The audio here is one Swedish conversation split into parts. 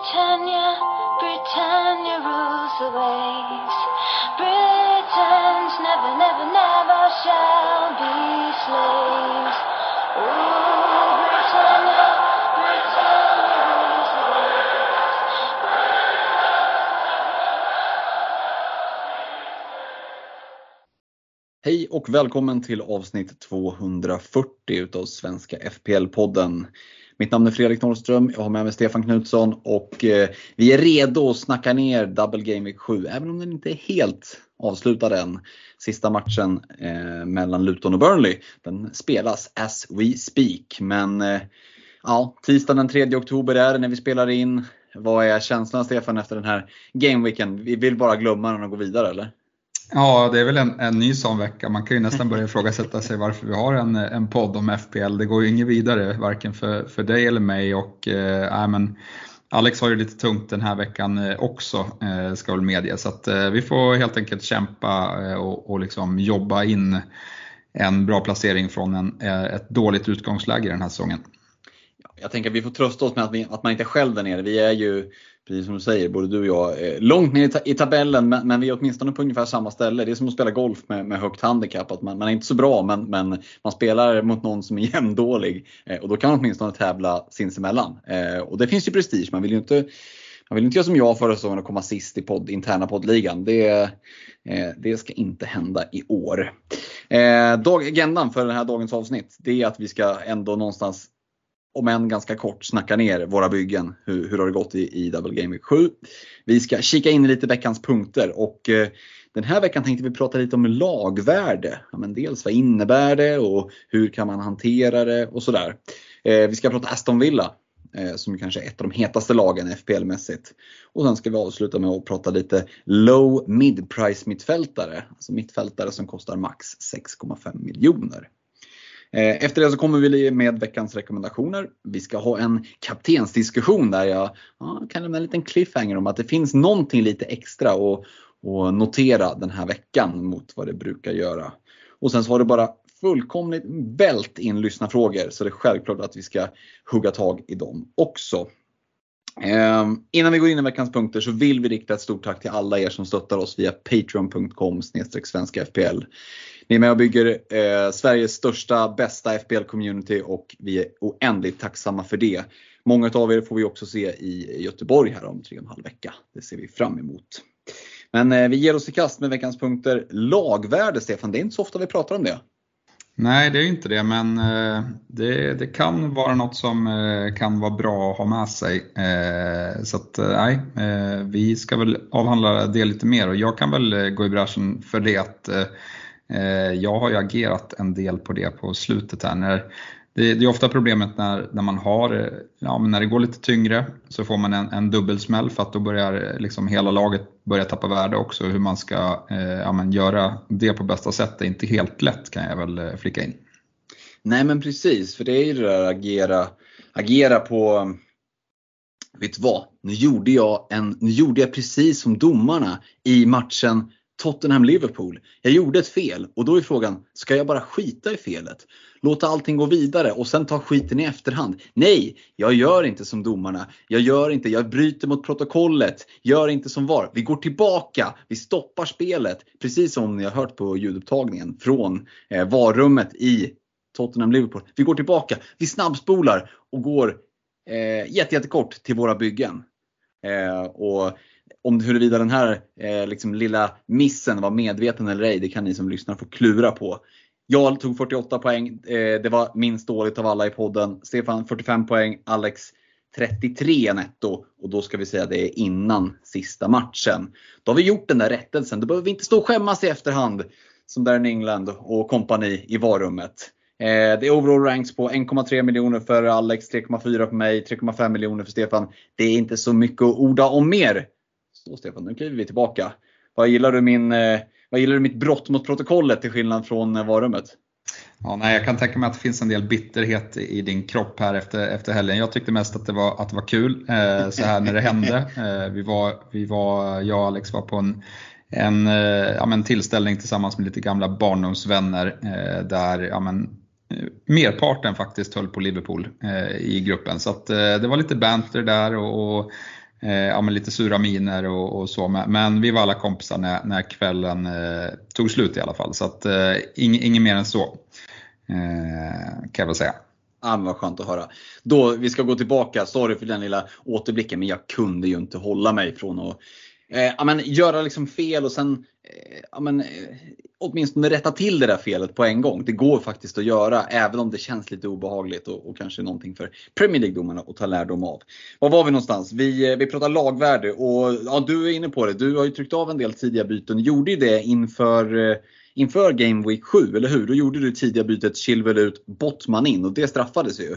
Britannia, Britannia rules the waves. Britons never, never, never shall be slaves. Ooh, Britannia, Britannia rules the waves. Hej och välkommen till avsnitt 240 utav Svenska FPL-podden. Mitt namn är Fredrik Norrström, jag har med mig Stefan Knutsson och eh, vi är redo att snacka ner Double Game Week 7, även om den inte är helt avslutad än. Sista matchen eh, mellan Luton och Burnley, den spelas as we speak. Men eh, ja, tisdagen den 3 oktober är det när vi spelar in. Vad är känslan Stefan efter den här gameweeken? Vi vill bara glömma den och gå vidare eller? Ja, det är väl en, en ny sån vecka. Man kan ju nästan börja ifrågasätta sig varför vi har en, en podd om FPL. Det går ju inget vidare, varken för, för dig eller mig. Och, eh, men Alex har ju lite tungt den här veckan eh, också, eh, ska väl medge. Så att, eh, vi får helt enkelt kämpa eh, och, och liksom jobba in en bra placering från en, eh, ett dåligt utgångsläge den här säsongen. Jag tänker att vi får trösta oss med att, vi, att man inte är själv där nere. Vi är ju, precis som du säger, både du och jag, är långt ner i, ta i tabellen men, men, vi är åtminstone på ungefär samma ställe. Det är som att spela golf med, med högt handikapp. Att man, man är inte så bra men, men man spelar mot någon som är jämndålig. Eh, och då kan man åtminstone tävla sinsemellan. Eh, och det finns ju prestige. Man vill ju inte man vill inte göra som jag förra säsongen och komma sist i podd, interna poddligan. Det, eh, det ska inte hända i år. Eh, dag, agendan för den här dagens avsnitt det är att vi ska ändå någonstans om än ganska kort, snacka ner våra byggen. Hur, hur har det gått i, i Double Game Week 7? Vi ska kika in i lite veckans punkter och eh, den här veckan tänkte vi prata lite om lagvärde. Ja, men dels vad innebär det och hur kan man hantera det och sådär. Eh, vi ska prata Aston Villa eh, som kanske är ett av de hetaste lagen FPL-mässigt. Och sen ska vi avsluta med att prata lite low mid-price mittfältare. Alltså mittfältare som kostar max 6,5 miljoner. Eh, efter det så kommer vi med veckans rekommendationer. Vi ska ha en kaptensdiskussion där jag ja, kan lämna en liten cliffhanger om att det finns någonting lite extra att, att notera den här veckan mot vad det brukar göra. Och sen så har det bara fullkomligt vält in lyssnarfrågor så det är självklart att vi ska hugga tag i dem också. Eh, innan vi går in i veckans punkter så vill vi rikta ett stort tack till alla er som stöttar oss via patreon.com svenska FPL. Ni är med och bygger eh, Sveriges största, bästa FPL-community och vi är oändligt tacksamma för det. Många av er får vi också se i Göteborg här om tre och en halv vecka. Det ser vi fram emot. Men eh, vi ger oss i kast med veckans punkter. Lagvärde Stefan, det är inte så ofta vi pratar om det. Nej, det är inte det, men eh, det, det, kan vara något som eh, kan vara bra att ha med sig. Eh, så att, nej, vi ska väl avhandla det lite mer och jag kan väl gå i bräschen för det att jag har ju agerat en del på det på slutet här. När, det, det är ofta problemet när, när man har, ja, när det går lite tyngre så får man en, en dubbelsmäll för att då börjar liksom hela laget Börjar tappa värde också. Hur man ska eh, ja, men göra det på bästa sätt är inte helt lätt kan jag väl eh, flika in. Nej men precis, för det är ju det där agera, agera på Vet du vad? Nu gjorde, jag en, nu gjorde jag precis som domarna i matchen Tottenham-Liverpool. Jag gjorde ett fel och då är frågan, ska jag bara skita i felet? Låta allting gå vidare och sen ta skiten i efterhand? Nej, jag gör inte som domarna. Jag gör inte, jag bryter mot protokollet. Gör inte som VAR. Vi går tillbaka, vi stoppar spelet. Precis som ni har hört på ljudupptagningen från eh, VAR-rummet i Tottenham-Liverpool. Vi går tillbaka, vi snabbspolar och går eh, jättekort till våra byggen. Eh, och om huruvida den här eh, liksom, lilla missen var medveten eller ej, det kan ni som lyssnar få klura på. Jag tog 48 poäng. Eh, det var minst dåligt av alla i podden. Stefan 45 poäng. Alex 33 netto. Och då ska vi säga det är innan sista matchen. Då har vi gjort den där rättelsen. Då behöver vi inte stå och skämmas i efterhand. Som Darren England och kompani i varummet. Eh, det är overall ranks på 1,3 miljoner för Alex, 3,4 för mig, 3,5 miljoner för Stefan. Det är inte så mycket att orda om mer. Så Stefan, nu kliver vi tillbaka. Vad gillar du, min, eh, vad gillar du mitt brott mot protokollet till skillnad från eh, varummet? Ja, nej, jag kan tänka mig att det finns en del bitterhet i din kropp här efter, efter helgen. Jag tyckte mest att det var, att det var kul eh, så här när det hände. Eh, vi var, vi var, jag och Alex var på en, en, eh, ja, men tillställning tillsammans med lite gamla barndomsvänner eh, där ja, men, merparten faktiskt höll på Liverpool i gruppen. Så att, det var lite banter där och, och eh, ja, men lite sura miner och, och så. Men vi var alla kompisar när, när kvällen eh, tog slut i alla fall. Så att, eh, inget, inget mer än så eh, kan jag väl säga. Ja, vad skönt att höra. Då, vi ska gå tillbaka, sorry för den lilla återblicken, men jag kunde ju inte hålla mig från att eh, ja, men, göra liksom fel och sen Eh, ja, men, eh, åtminstone rätta till det där felet på en gång. Det går faktiskt att göra, även om det känns lite obehagligt och, och kanske någonting för Premier League-domarna att ta lärdom av. Var var vi någonstans? Vi, eh, vi pratar lagvärde och ja, du är inne på det. Du har ju tryckt av en del tidiga byten. Gjorde ju det inför inför Game Week 7, eller hur? Då gjorde du tidiga bytet Chilwell ut, Bottman in och det straffades ju.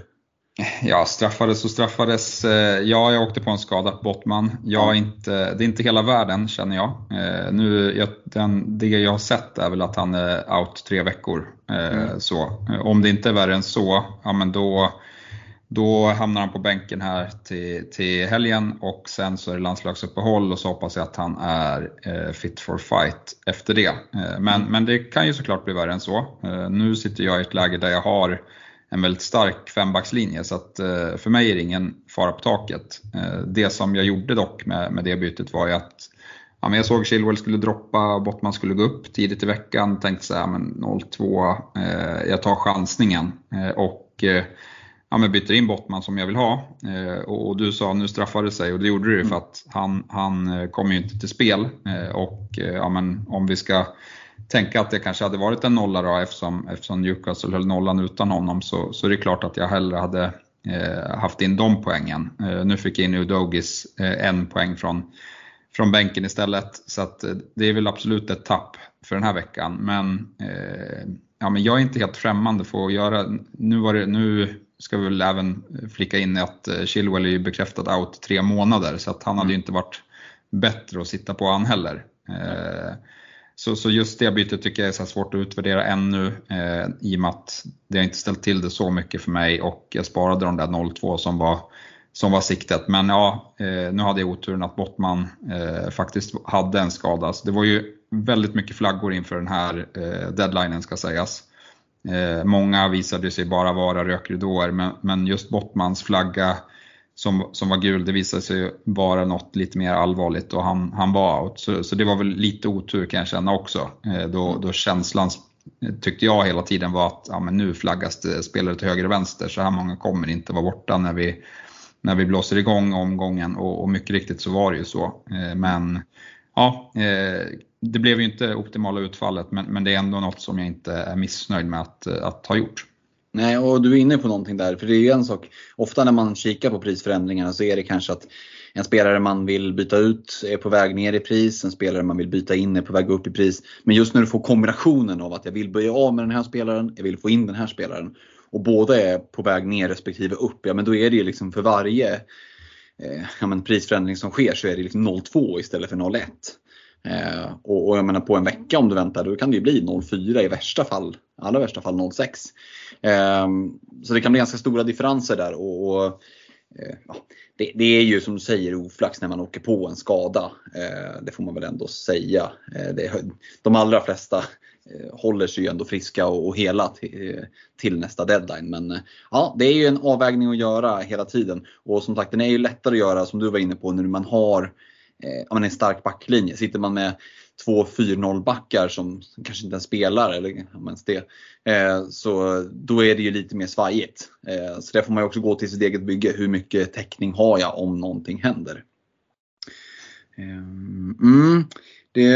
Ja, straffades och straffades. Eh, ja, jag åkte på en skada Bottman. Jag inte, det är inte hela världen känner jag. Eh, nu, jag den, det jag har sett är väl att han är out tre veckor. Eh, mm. Så, om det inte är värre än så, ja men då, då hamnar han på bänken här till, till helgen och sen så är det landslagsuppehåll och så hoppas jag att han är fit for fight efter det. Men, mm. men det kan ju såklart bli värre än så. Nu sitter jag i ett läge där jag har en väldigt stark fembackslinje så att eh, för mig är det ingen fara på taket. Eh, det som jag gjorde dock med, med det bytet var ju att ja, men jag såg Chilwell skulle droppa, Bottman skulle gå upp tidigt i veckan, tänkte så här, men 0-2, eh, jag tar chansningen. och ja, men byter in Bottman som jag vill ha. Eh, och, och, du sa nu straffade det sig och det gjorde det ju för att han, han eh, kom ju inte till spel. Eh, och eh, ja, men om vi ska tänka att det kanske hade varit en nolla då eftersom, eftersom Newcastle höll nollan utan honom så, så är det klart att jag hellre hade eh, haft in de poängen. Eh, nu fick jag in Udogis en poäng från, från bänken istället. Så att, det är väl absolut ett tapp för den här veckan. Men, ja, men jag är inte helt främmande för att göra, nu, var det, nu ska vi väl även flika in att eh, Chilwell är bekräftad out tre månader så att han hade ju mm. inte varit bättre att sitta på han heller. Mm. Så, så just det bytet tycker jag är så svårt att utvärdera ännu eh, i och med att det har inte ställt till det så mycket för mig och jag sparade de där 0-2 som var, som var siktet. Men ja, eh, nu hade jag oturen att Bottman eh, faktiskt hade en skada. Så det var ju väldigt mycket flaggor inför den här eh, deadlinen ska sägas. Eh, många visade sig bara vara rökridåer, men, men just Bottmans flagga som, som var gul, det visade sig vara något lite mer allvarligt och han, han var out. Så, så det var väl lite otur kan jag känna också. Eh, då, då känslan tyckte jag hela tiden var att ja, men nu flaggas det spelare till höger och vänster, så här många kommer inte vara borta när vi, när vi blåser igång omgången och, och mycket riktigt så var det ju så. Eh, men ja, eh, det blev ju inte optimala utfallet men, men det är ändå något som jag inte är missnöjd med att, att ha gjort. Nej, och du är inne på någonting där. För det är ju en sak, ofta när man kikar på prisförändringarna så är det kanske att en spelare man vill byta ut är på väg ner i pris, en spelare man vill byta in är på väg upp i pris. Men just när du får kombinationen av att jag vill böja av med den här spelaren, jag vill få in den här spelaren och båda är på väg ner respektive upp, ja men då är det ju liksom för varje eh, ja, men prisförändring som sker så är det liksom 0,2 istället för 0,1. Eh, och, och, jag menar på en vecka om du väntar då kan det ju bli 0,4 i värsta fall, allra värsta fall 0,6. Eh, så det kan bli ganska stora differenser där. Och, och eh, Ja, det, det, är ju som du säger oflax när man åker på en skada. Eh, det får man väl ändå säga. Eh, det, de allra flesta eh, håller sig ju ändå friska och, och hela till, eh, till, nästa deadline. Men eh, ja, det är ju en avvägning att göra hela tiden. Och som sagt den är ju lättare att göra som du var inne på när man har eh, en stark backlinje. Sitter man med två 4-0 backar som kanske inte ens spelar, eller ens det, eh, så då är det ju lite mer svajigt. Eh, så där får man ju också gå till sitt eget bygge. Hur mycket täckning har jag om någonting händer? Eh, mm, det,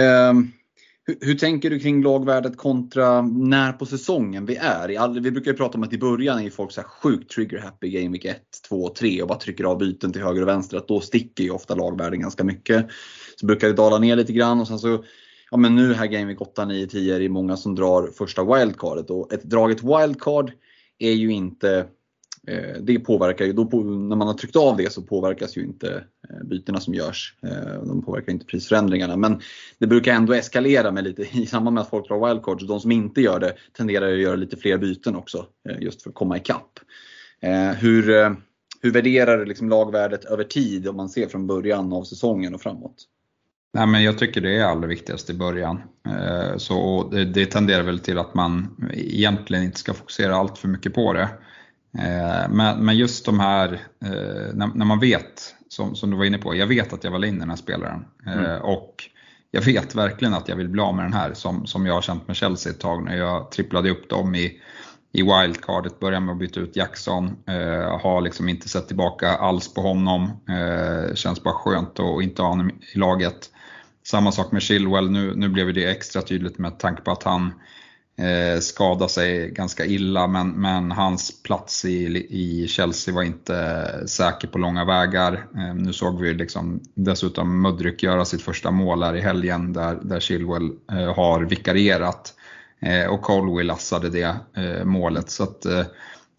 hur, hur, tänker du kring lagvärdet kontra när på säsongen vi är? vi brukar ju prata om att i början är folk så här sjukt trigger happy game week 1, 2, 3 och bara trycker av byten till höger och vänster. Att då sticker ju ofta lagvärden ganska mycket. Så brukar det dala ner lite grann och sen så Ja men nu här game week 8, 9, 10 är det många som drar första wildcardet och ett draget wildcard är ju inte Eh, det påverkar ju, då på, när man har tryckt av det så påverkas ju inte eh, bytena som görs. Eh, de påverkar inte prisförändringarna. Men det brukar ändå eskalera med lite i samband med att folk drar wildcards. De som inte gör det tenderar att göra lite fler byten också just för att komma ikapp. Hur, hur värderar du liksom lagvärdet över tid om man ser från början av säsongen och framåt? Nej, men jag tycker det är allra viktigast i början. Så det, det tenderar väl till att man egentligen inte ska fokusera allt för mycket på det. Men, men just de här, när, när man vet, som, som du var inne på, jag vet att jag vill in den här spelaren. Mm. Och jag vet verkligen att jag vill bli av med den här som, som jag har känt med Chelsea ett tag när jag tripplade upp dem i, i wildcardet, började med att byta ut Jackson, eh, har liksom inte sett tillbaka alls på honom. Eh, känns bara skönt att inte ha honom i laget. Samma sak med Chilwell, nu, nu blev det extra tydligt med tanke på att han eh, skadade sig ganska illa men, men hans plats i, i Chelsea var inte säker på långa vägar. Eh, nu såg vi liksom dessutom Mudryk göra sitt första mål här i helgen där, där Chilwell eh, har vikarierat eh, och Colwill lassade det eh, målet. Så att, eh,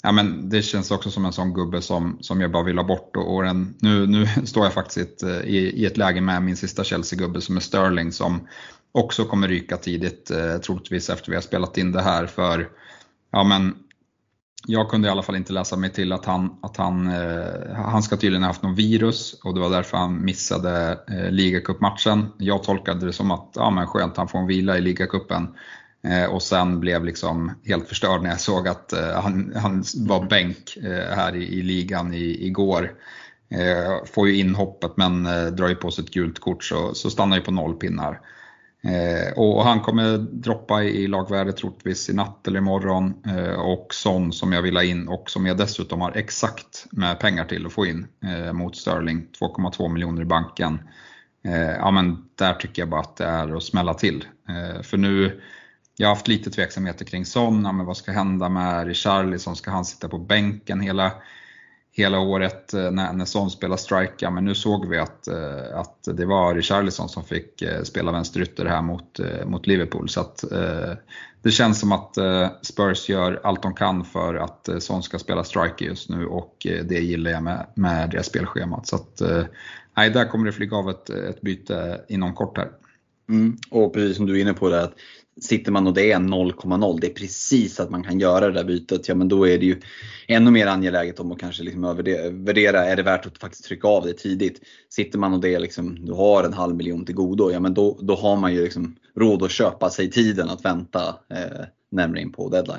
ja, men det känns också som en sån gubbe som, som jag bara vill ha bort. Och, och den, nu, nu står jag faktiskt i, i ett läge med min sista Chelsea-gubbe som är Sterling som också kommer ryka tidigt, eh, troligtvis efter vi har spelat in det här. För ja, men jag kunde i alla fall inte läsa mig till att han, att han, eh, han ska tydligen ha haft något virus och det var därför han missade eh, ligacupmatchen. Jag tolkade det som att, ja men skönt, han får en vila i ligacupen. Eh, och sen blev liksom helt förstörd när jag såg att eh, han, han var bänk eh, här i, i ligan i, igår. Eh, får ju inhoppet men eh, drar ju på sig ett gult kort så, så stannar ju på noll pinnar. Eh, och han kommer droppa i lagvärde troligtvis i natt eller imorgon. Eh, och sån som jag vill ha in och som jag dessutom har exakt med pengar till att få in eh, mot Sterling. 2,2 miljoner i banken. Eh, ja men där tycker jag bara att det är att smälla till. Eh, för nu, jag har haft lite tveksamheter kring Son, ja, men vad ska hända med Richarlison? Ska han sitta på bänken hela hela året eh, när, när Son spelar striker, men nu såg vi att, eh, att det var Richarlison som fick eh, spela vänsterytter här mot, mot Liverpool. Så att, det känns som att Spurs gör allt de kan för att Son ska spela striker just nu och det gillar jag med, med deras spelschemat. Så att, nej, där kommer det flyga av ett, ett byte inom kort här. Mm. Och precis som du är inne på det, att sitter man och det är 0,0, det är precis att man kan göra det där bytet, ja men då är det ju ännu mer angeläget om att kanske liksom värdera, är det värt att faktiskt trycka av det tidigt? Sitter man och det är liksom, du har en halv miljon till godo, ja men då, då har man ju liksom råd att köpa sig tiden att vänta eh, närmare in på deadline.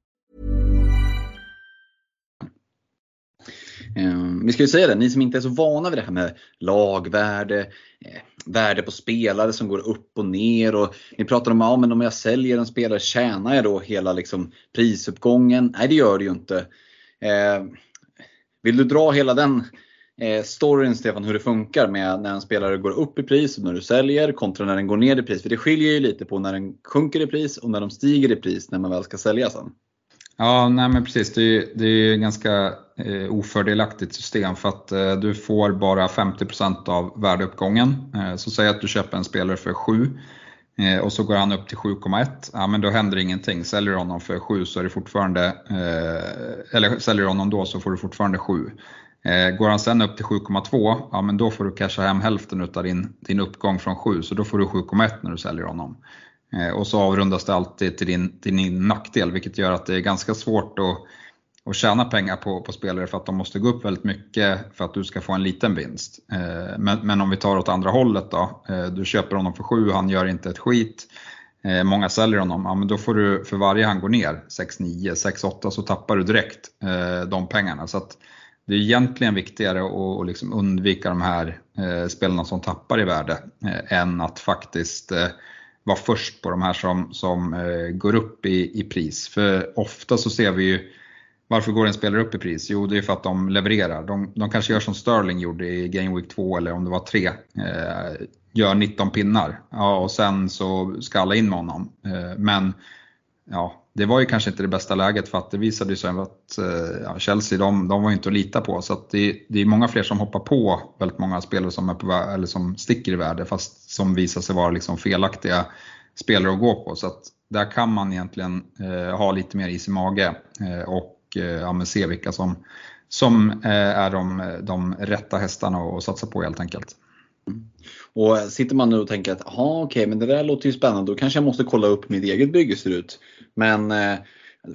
Ehm, vi ska ju säga det, ni som inte är så vana vid det här med lagvärde, eh, värde på spelare som går upp och ner. Och ni pratar om, ja men om jag säljer en spelare, tjänar jag då hela liksom, prisuppgången? Nej det gör du ju inte. Eh, vill du dra hela den eh, storyn Stefan, hur det funkar med när en spelare går upp i pris och när du säljer kontra när den går ner i pris? För det skiljer ju lite på när den sjunker i pris och när de stiger i pris när man väl ska sälja sen. Ja, nej men precis. Det är, det är ganska Eh, ofördelaktigt system för att eh, du får bara 50% av värdeuppgången. Eh, så säg att du köper en spelare för 7 eh, och så går han upp till 7,1. Ja, men då händer ingenting. Säljer du honom för 7 så är det fortfarande, eh, eller säljer du honom då så får du fortfarande 7. Eh, går han sen upp till 7,2, ja men då får du casha hem hälften av din, din uppgång från 7, så då får du 7,1 när du säljer honom. Eh, och så avrundas det alltid till din, till din nackdel, vilket gör att det är ganska svårt att, och tjäna pengar på, på spelare för att de måste gå upp väldigt mycket för att du ska få en liten vinst. Eh, men, men om vi tar åt andra hållet då, eh, du köper honom för 7, han gör inte ett skit. Eh, många säljer honom, ja, men då får du för varje han går ner 6-9, 6-8 så tappar du direkt eh, de pengarna. Så att det är egentligen viktigare att liksom undvika de här spelarna som tappar i värde än att faktiskt vara först på de här som, som går upp i, i pris. För ofta så ser vi ju varför går en spelare upp i pris? Jo, det är för att de levererar. De, de kanske gör som Sterling gjorde i Game Week 2 eller om det var 3. Eh, gör 19 pinnar ja, och sen så ska alla in med honom. Eh, men ja, det var ju kanske inte det bästa läget för att det visade sig att eh, ja, Chelsea de, de var inte att lita på. Så det, det, är många fler som hoppar på väldigt många spelare som, är på, eller som sticker i värde fast som visar sig vara liksom felaktiga spelare att gå på. Så att där kan man egentligen eh, ha lite mer is i mage eh, och och eh, ja, se vilka som, som eh, är de, de rätta hästarna att satsa på helt enkelt. Mm. Och sitter man nu och tänker att okej, okay, men det där låter ju spännande, då kanske jag måste kolla upp mitt eget bygge ser ut. Men eh,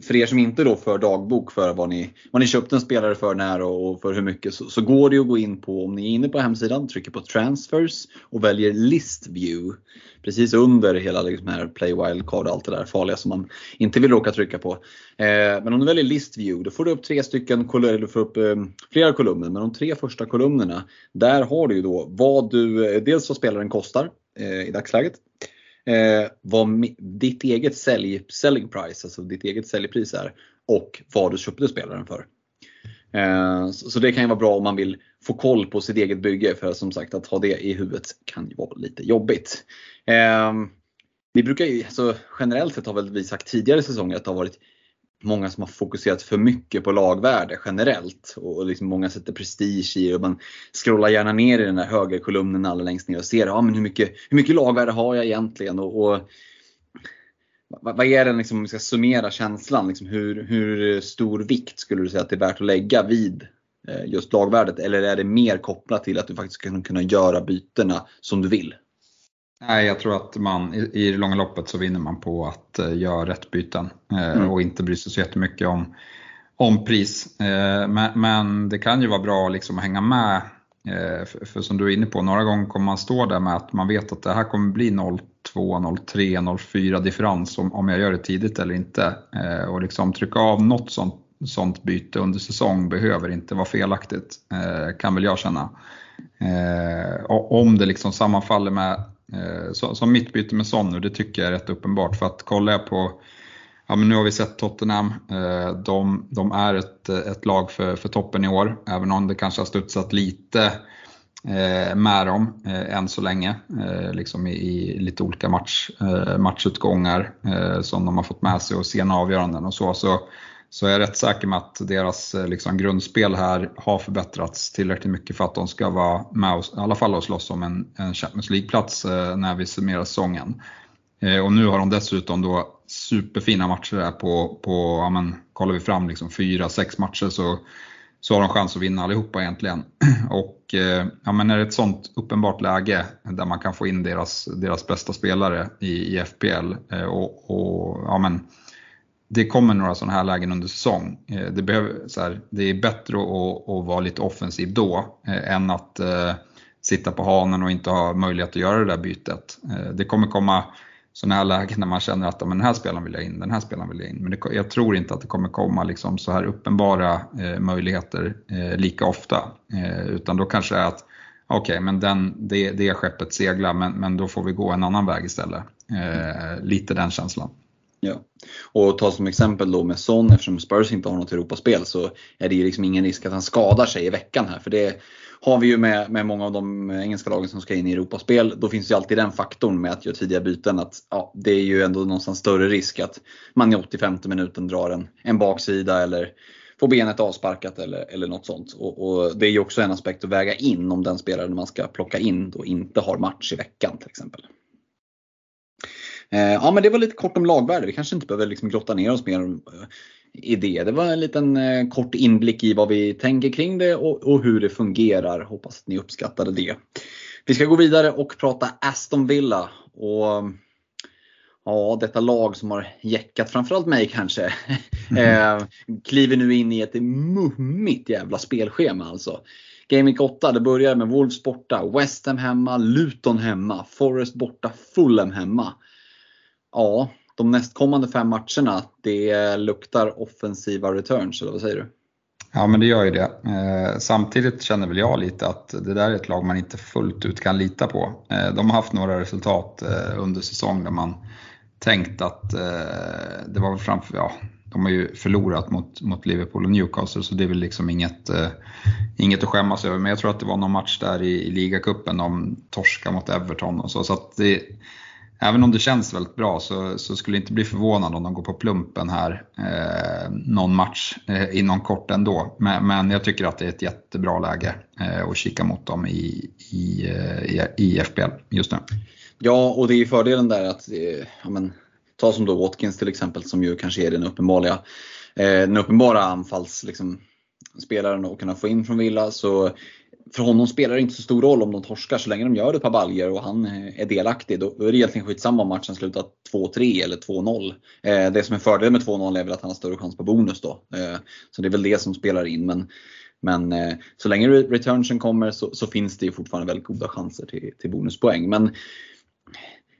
för er som inte då för dagbok för vad ni, vad ni köpt en spelare för när och för hur mycket så, så, går det ju att gå in på, om ni är inne på hemsidan, trycker på transfers och väljer list view. Precis under hela liksom här play wildcard och allt det där farliga som man inte vill råka trycka på. Eh, men om du väljer list view då får du upp tre stycken, kolumner, du får upp eh, flera kolumner. Men de tre första kolumnerna, där har du ju då vad du, eh, dels vad spelaren kostar eh, i dagsläget eh, vad ditt eget sälj, selling price, alltså ditt eget säljpris är och vad du köpte spelaren för. Eh, så, så, det kan ju vara bra om man vill få koll på sitt eget bygge för som sagt att ha det i huvudet kan ju vara lite jobbigt. Eh, vi brukar ju, alltså, generellt sett har väl vi sagt tidigare säsonger att det har varit många som har fokuserat för mycket på lagvärde generellt. Och liksom många sätter prestige i det. Och man scrollar gärna ner i den där högerkolumnen allra längst ner och ser ja, men hur, mycket, hur mycket lagvärde har jag egentligen? Och, och vad är den, liksom, om vi ska summera känslan, liksom, hur, hur stor vikt skulle du säga att det är värt att lägga vid just lagvärdet? Eller är det mer kopplat till att du faktiskt ska kunna göra bytena som du vill? Nej, jag tror att man i, det långa loppet så vinner man på att uh, göra rätt byten uh, mm. och inte bry sig så jättemycket om, om pris. Men, men, det kan ju vara bra liksom att hänga med. För, för, som du är inne på, några gånger kommer man stå där med att man vet att det här kommer bli 0,2, 0,3, 0,4 differens om, om jag gör det tidigt eller inte. Och liksom trycka av något sånt, sånt byte under säsong behöver inte vara felaktigt, eh, kan väl jag känna. Eh, om det liksom sammanfaller med Eh, som mitt byte med Son nu, det tycker jag är rätt uppenbart. För att kollar jag på, ja men nu har vi sett Tottenham, eh, de, de är ett, ett lag för, för toppen i år, även om det kanske har studsat lite eh, med dem eh, än så länge, liksom i, i lite olika match, matchutgångar som de har fått med sig och sena avgöranden och så. så så jag är rätt säker med att deras eh, liksom, grundspel här har förbättrats tillräckligt mycket för att de ska vara med och, i alla fall och slåss om en, en Champions League-plats eh, när vi summerar säsongen. Eh, och nu har de dessutom då superfina matcher där på, på ja, men, kollar vi fram liksom fyra, sex matcher så, så har de chans att vinna allihopa egentligen. Och eh, ja, men är det ett sånt uppenbart läge där man kan få in deras, deras bästa spelare i, i FPL eh, och, och ja, men, det kommer några sådana här lägen under säsong. Eh, det, behöver, så här, det är bättre att, att, vara lite offensiv då eh, än att eh, sitta på hanen och inte ha möjlighet att göra det där bytet. Eh, det kommer komma sådana här lägen när man känner att den här spelaren vill jag in, den här spelaren vill jag in. Men det, jag tror inte att det kommer komma liksom så här uppenbara eh, möjligheter eh, lika ofta. Eh, utan då kanske det är att okej, okay, men den, det, det skeppet seglar men, men då får vi gå en annan väg istället. lite den känslan. Ja. Och ta som exempel då med Son, eftersom Spurs inte har något Europaspel så är det ju liksom ingen risk att han skadar sig i veckan här. För det har vi ju med, med många av de engelska lagen som ska in i Europaspel. Då finns ju alltid den faktorn med att göra tidiga byten att ja, det är ju ändå någonstans större risk att man i 85 minuten drar en, en baksida eller får benet avsparkat eller, eller något sånt. Och, och, det är ju också en aspekt att väga in om den spelaren man ska plocka in då inte har match i veckan till exempel. Eh, ja men det var lite kort om lagvärde. Vi kanske inte behöver liksom grotta ner oss mer eh, i det. Det var en liten eh, kort inblick i vad vi tänker kring det och, och hur det fungerar. Hoppas att ni uppskattade det. Vi ska gå vidare och prata Aston Villa. Och Ja, detta lag som har jäckat framförallt mig kanske. Mm. eh, kliver nu in i ett mummigt jävla spelschema alltså. Game Week 8, det börjar med Wolves borta, West Ham hemma, Luton hemma, Forest borta, Fulham hemma ja, de nästkommande fem matcherna, det luktar offensiva returns, eller vad säger du? Ja, men det gör ju det. Eh, samtidigt känner väl jag lite att det där är ett lag man inte fullt ut kan lita på. Eh, de har haft några resultat eh, under säsong där man tänkt att eh, det var väl framför, ja, de har ju förlorat mot, mot Liverpool och Newcastle så det är väl liksom inget, eh, inget att skämmas över. Men jag tror att det var någon match där i, i ligacupen de torskade mot Everton och så. så att det, även om det känns väldigt bra så, så skulle jag inte bli förvånad om de går på plumpen här eh, någon match eh, inom kort ändå. Men, men jag tycker att det är ett jättebra läge eh, att kika mot dem i, i, eh, i, i FBL just nu. Ja, och det är ju fördelen där att eh, ja, men, ta som då Watkins till exempel som ju kanske är den uppenbara, eh, den uppenbara anfalls liksom, spelaren att kunna få in från Villa. Så för honom spelar det inte så stor roll om de torskar så länge de gör ett par baljer och han är delaktig. Då är det egentligen skitsamma om matchen slutar 2-3 eller 2-0. Eh, det som är fördelen med 2-0 är väl att han har större chans på bonus då. Eh, så det är väl det som spelar in. Men, men eh, så länge returnsen kommer så, så, finns det ju fortfarande väldigt goda chanser till, till bonuspoäng. Men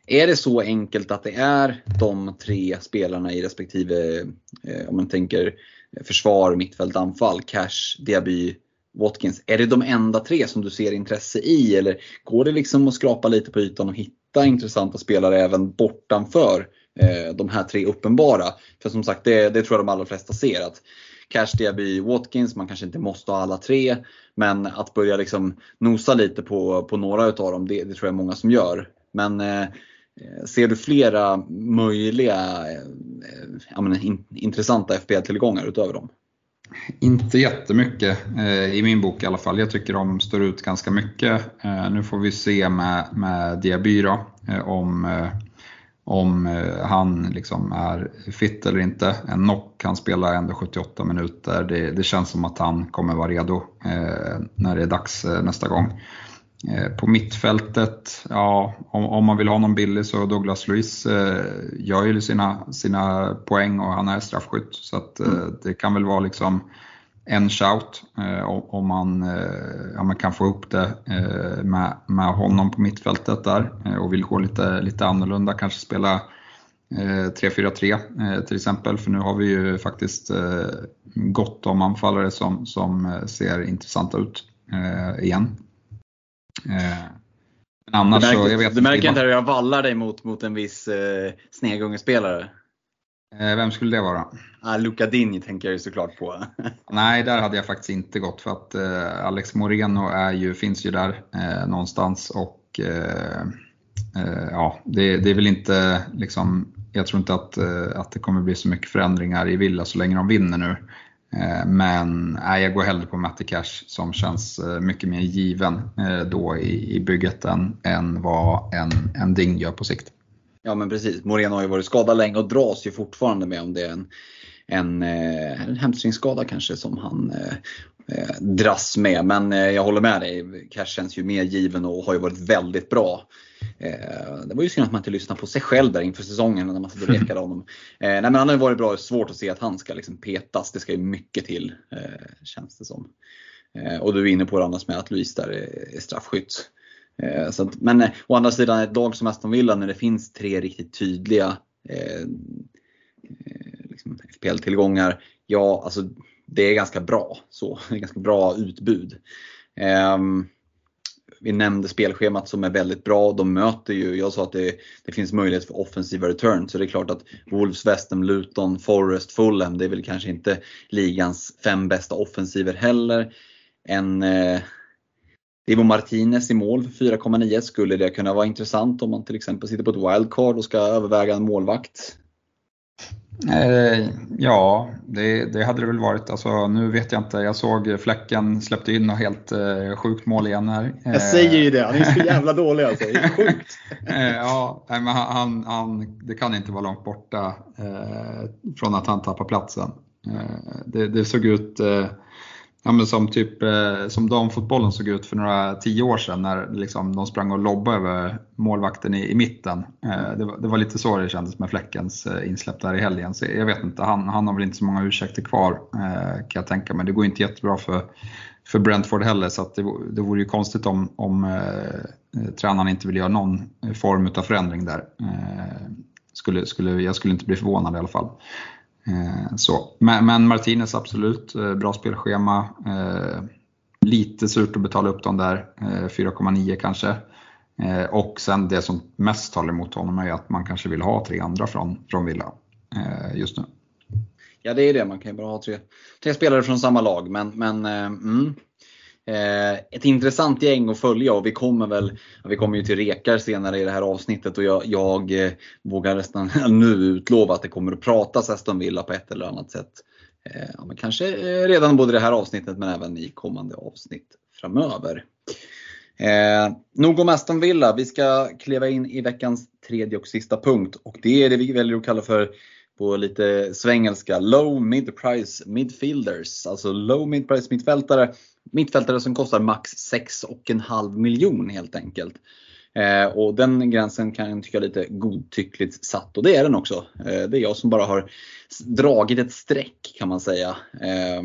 är det så enkelt att det är de tre spelarna i respektive, om man tänker försvar, mittfält, anfall, Cash, Diaby, Watkins. Är det de enda tre som du ser intresse i eller går det liksom att skrapa lite på ytan och hitta intressanta spelare även bortanför eh, de här tre uppenbara? För som sagt, det, det, tror jag de allra flesta ser. att Cash, Diaby, Watkins, man kanske inte måste ha alla tre. Men att börja liksom nosa lite på, på några utav dem, det, det tror jag många som gör. Men eh, eh Ser du flera möjliga eh, ja, men, in, intressanta FPL-tillgångar utöver dem? Inte jättemycket eh, i min bok i alla fall. Jag tycker de står ut ganska mycket. Eh, nu får vi se med, med Diaby då, eh, om, eh, om eh, han liksom är fit eller inte. En knock, han spelar ändå 78 minuter. Det, det känns som att han kommer vara redo eh, när det är dags nästa gång. Eh, på mittfältet, ja, om, om, man vill ha någon billig så Douglas Luiz eh, gör ju sina, sina poäng och han är straffskytt. Så att, eh, mm. det kan väl vara liksom en shout eh, om man, eh, ja, man kan få upp det eh, med, med honom på mittfältet där och vill gå lite, lite annorlunda, kanske spela 3-4-3 till exempel, för nu har vi ju faktiskt gott om anfallare som, som ser intressanta ut igen. Eh, annars du märker, så, jag vet Du märker inte hur jag vallar dig mot, mot en viss eh, snegungespelare? Eh, vem skulle det vara? Ah, Luca Dini tänker jag ju såklart på. Nej, där hade jag faktiskt inte gått för att eh, Alex Moreno är ju, finns ju där eh, någonstans och eh, eh ja, det, det, är väl inte liksom, jag tror inte att, att det kommer bli så mycket förändringar i Villa så länge de vinner nu. Eh, men nej, jag går hellre på Matti Cash som känns eh, mycket mer given eh, då i, i bygget än, än vad en, en Ding gör på sikt. Ja men precis, Moreno har ju varit skadad länge och dras ju fortfarande med om det är en, en, en hamstringsskada kanske som han eh, dras med. Men eh, jag håller med dig, Cash känns ju mer given och har ju varit väldigt bra. Eh, det var ju synd att man inte lyssnade på sig själv där inför säsongen när man satt och rekade honom. Eh, nej, men han har ju varit bra, svårt att se att han ska liksom petas. Det ska ju mycket till, eh, känns det som. Och du är inne på det annars med att Luis där är, är straffskytt. Så att, men å andra sidan, ett lag som Aston Villa när det finns tre riktigt tydliga liksom FPL-tillgångar. Ja, alltså det är ganska bra. Så, det är ganska bra utbud. Um, vi nämnde spelschemat som är väldigt bra. De möter ju, jag sa att det, det finns möjlighet för offensiva return. Så det är klart att Wolves, West Ham, Luton, Forest, Fulham, det är väl kanske inte ligans fem bästa offensiver heller. En eh, Divo Martinez i mål för 4,9 skulle det kunna vara intressant om man till exempel sitter på ett wildcard och ska överväga en målvakt. Eh, ja, det, det, hade det väl varit. Alltså, nu vet jag inte. Jag såg Fläcken släppte in något helt eh, sjukt mål igen här. Jag säger ju det, han är så jävla dålig alltså. Det är sjukt. eh, ja, men han, han, det kan inte vara långt borta eh, från att han tappar platsen. Eh, det, det, såg ut eh, Ja, men som typ eh, som damfotbollen såg ut för några tio år sedan när liksom, de sprang och lobbade över målvakten i, i mitten. Eh, det, var, det, var, lite så det kändes med Fläckens eh, insläpp där i helgen. Så jag vet inte, han, han har väl inte så många ursäkter kvar eh, kan jag tänka mig. Det går inte jättebra för, för Brentford heller så det, det vore ju konstigt om, om eh, eh tränaren inte vill göra någon eh, form av förändring där. Eh, skulle, skulle, jag skulle inte bli förvånad i alla fall. Eh, så. Men, men Martinez absolut, eh, bra spelschema. Eh, lite surt att betala upp dem där 4,9 kanske. Och sen det som mest talar emot honom är att man kanske vill ha tre andra från, från Villa just nu. Ja det är det, man kan ju bara ha tre, tre spelare från samma lag. Men, men mm, Eh, ett intressant gäng att följa och vi kommer väl, vi kommer ju till rekar senare i det här avsnittet och jag, jag eh, vågar nästan nu utlova att det kommer att pratas Aston Villa på ett eller annat sätt. Eh, ja, men kanske eh, redan både det här avsnittet men även i kommande avsnitt framöver. Eh, nog om Aston Villa. Vi ska kliva in i veckans tredje och sista punkt. Och det är det vi väljer att kalla för på lite svengelska low mid price midfielders. Alltså low mid price mittfältare. Mittfältare som kostar max 6,5 miljon helt enkelt. Eh, och den gränsen kan jag tycka är lite godtyckligt satt och det är den också. Eh, det är jag som bara har dragit ett streck kan man säga. Eh,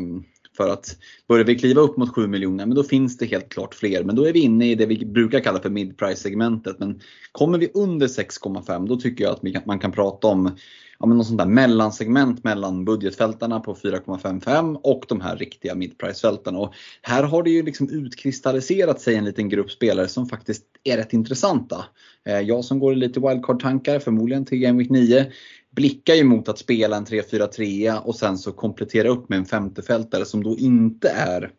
för att börjar vi kliva upp mot 7 miljoner, men då finns det helt klart fler. Men då är vi inne i det vi brukar kalla för mid-price segmentet. Men kommer vi under 6,5 då tycker jag att man kan prata om ja, men något sånt där mellansegment mellan budgetfältarna på 4,55 och de här riktiga midprice-fältarna. Och här har det ju liksom utkristalliserat sig en liten grupp spelare som faktiskt är rätt intressanta. Eh, jag som går i lite wildcard-tankar, förmodligen till Game Week 9, blickar ju mot att spela en 3-4-3 och sen så komplettera upp med en femtefältare som då inte är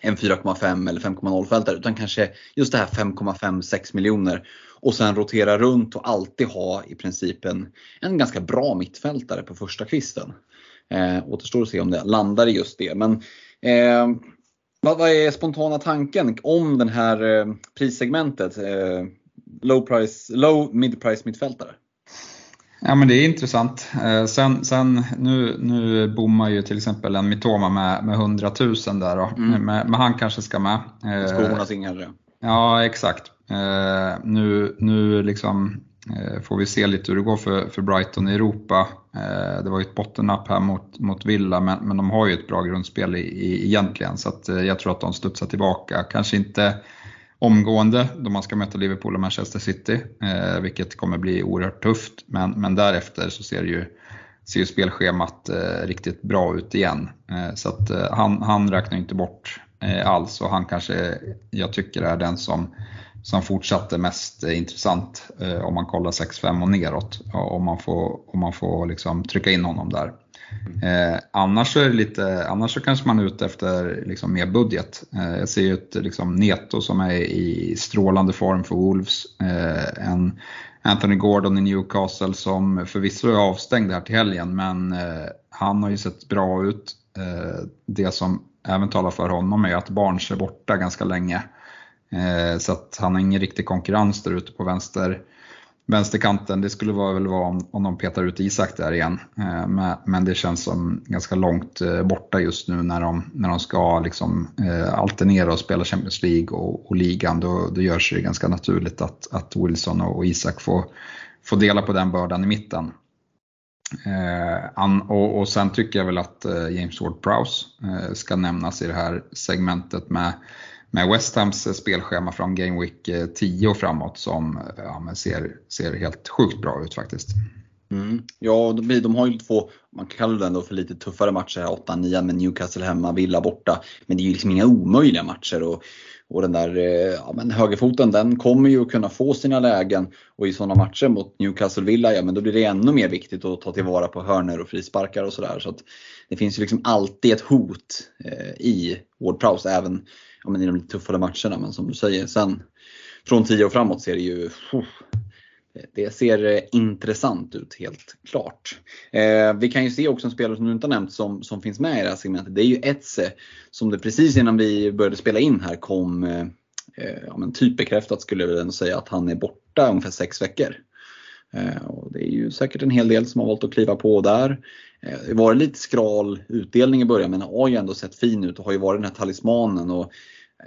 en 4,5 eller 5,0 fältare utan kanske just det här 5,5-6 miljoner och sen rotera runt och alltid ha i princip en, en ganska bra mittfältare på första kvisten. Eh, återstår att se om det landar i just det. Men eh, vad, vad, är spontana tanken om det här eh, prissegmentet? Eh, low, price, low mid price mittfältare? Ja men det är intressant. Eh, sen, sen nu, nu bommar ju till exempel en Mitoma med, med 100 000 där då. Mm. Men, han kanske ska med. Eh, Skornas inhärre. Ja exakt. Eh, nu nu liksom, får vi se lite hur det går för, för Brighton i Europa. Det var ju ett bottennapp här mot, mot Villa men, men de har ju ett bra grundspel i, i, egentligen så att, jag tror att de studsar tillbaka. Kanske inte omgående då man ska möta Liverpool och Manchester City, eh, vilket kommer bli oerhört tufft. Men, men därefter så ser ju, ser ju spelschemat eh, riktigt bra ut igen. Eh, så att eh, han, han räknar inte bort eh, alls och han kanske, jag tycker är den som, som är mest eh, intressant eh, om man kollar 6-5 och neråt. Om man får, om man får liksom trycka in honom där. Eh, annars, så är lite, annars så kanske man är ute efter liksom mer budget. Eh, jag ser ju ett liksom, Neto som är i strålande form för Wolves. Eh, en Anthony Gordon i Newcastle som förvisso är avstängd här till helgen men eh, han har ju sett bra ut. Eh, det som även talar för honom är att Barnes är borta ganska länge. Eh, så att han har ingen riktig konkurrens där ute på vänster vänsterkanten, det skulle väl vara om, om de petar ut Isak där igen. Eh, men det känns som ganska långt eh, borta just nu när de, när de ska liksom eh, alternera och spela Champions League och, och ligan. Då, då görs det ganska naturligt att, att Wilson och Isak får, får dela på den bördan i mitten. och, och sen tycker jag väl att James Ward-Prowse ska nämnas i det här segmentet med med West Hams spelschema från Game Week eh, 10 och framåt som eh, ja, ser, ser helt sjukt bra ut faktiskt. Mm. Ja, de, de har ju två, man kallar det ändå för lite tuffare matcher, 8-9 med Newcastle hemma, Villa borta. Men det är ju liksom inga omöjliga matcher. Och, och den där eh, ja, men högerfoten den kommer ju att kunna få sina lägen och i sådana matcher mot Newcastle Villa, ja men då blir det ännu mer viktigt att ta tillvara på hörner och frisparkar och sådär. Så att det finns ju liksom alltid ett hot eh, i Ward Prowse även ja, men i de lite tuffare matcherna. Men som du säger, sen från 10 och framåt ser det ju det ser eh, intressant ut helt klart. Eh, vi kan ju se också en spelare som du inte har nämnt som, som finns med i det här segmentet. Det är ju Etze som det precis innan vi började spela in här kom eh, eh ja, men typ bekräftat skulle jag väl säga att han är borta ungefär sex veckor. Eh, och det är ju säkert en hel del som har valt att kliva på där. Eh, det var lite skral utdelning i början men har ju ändå sett fin ut och har ju varit den här talismanen. Och,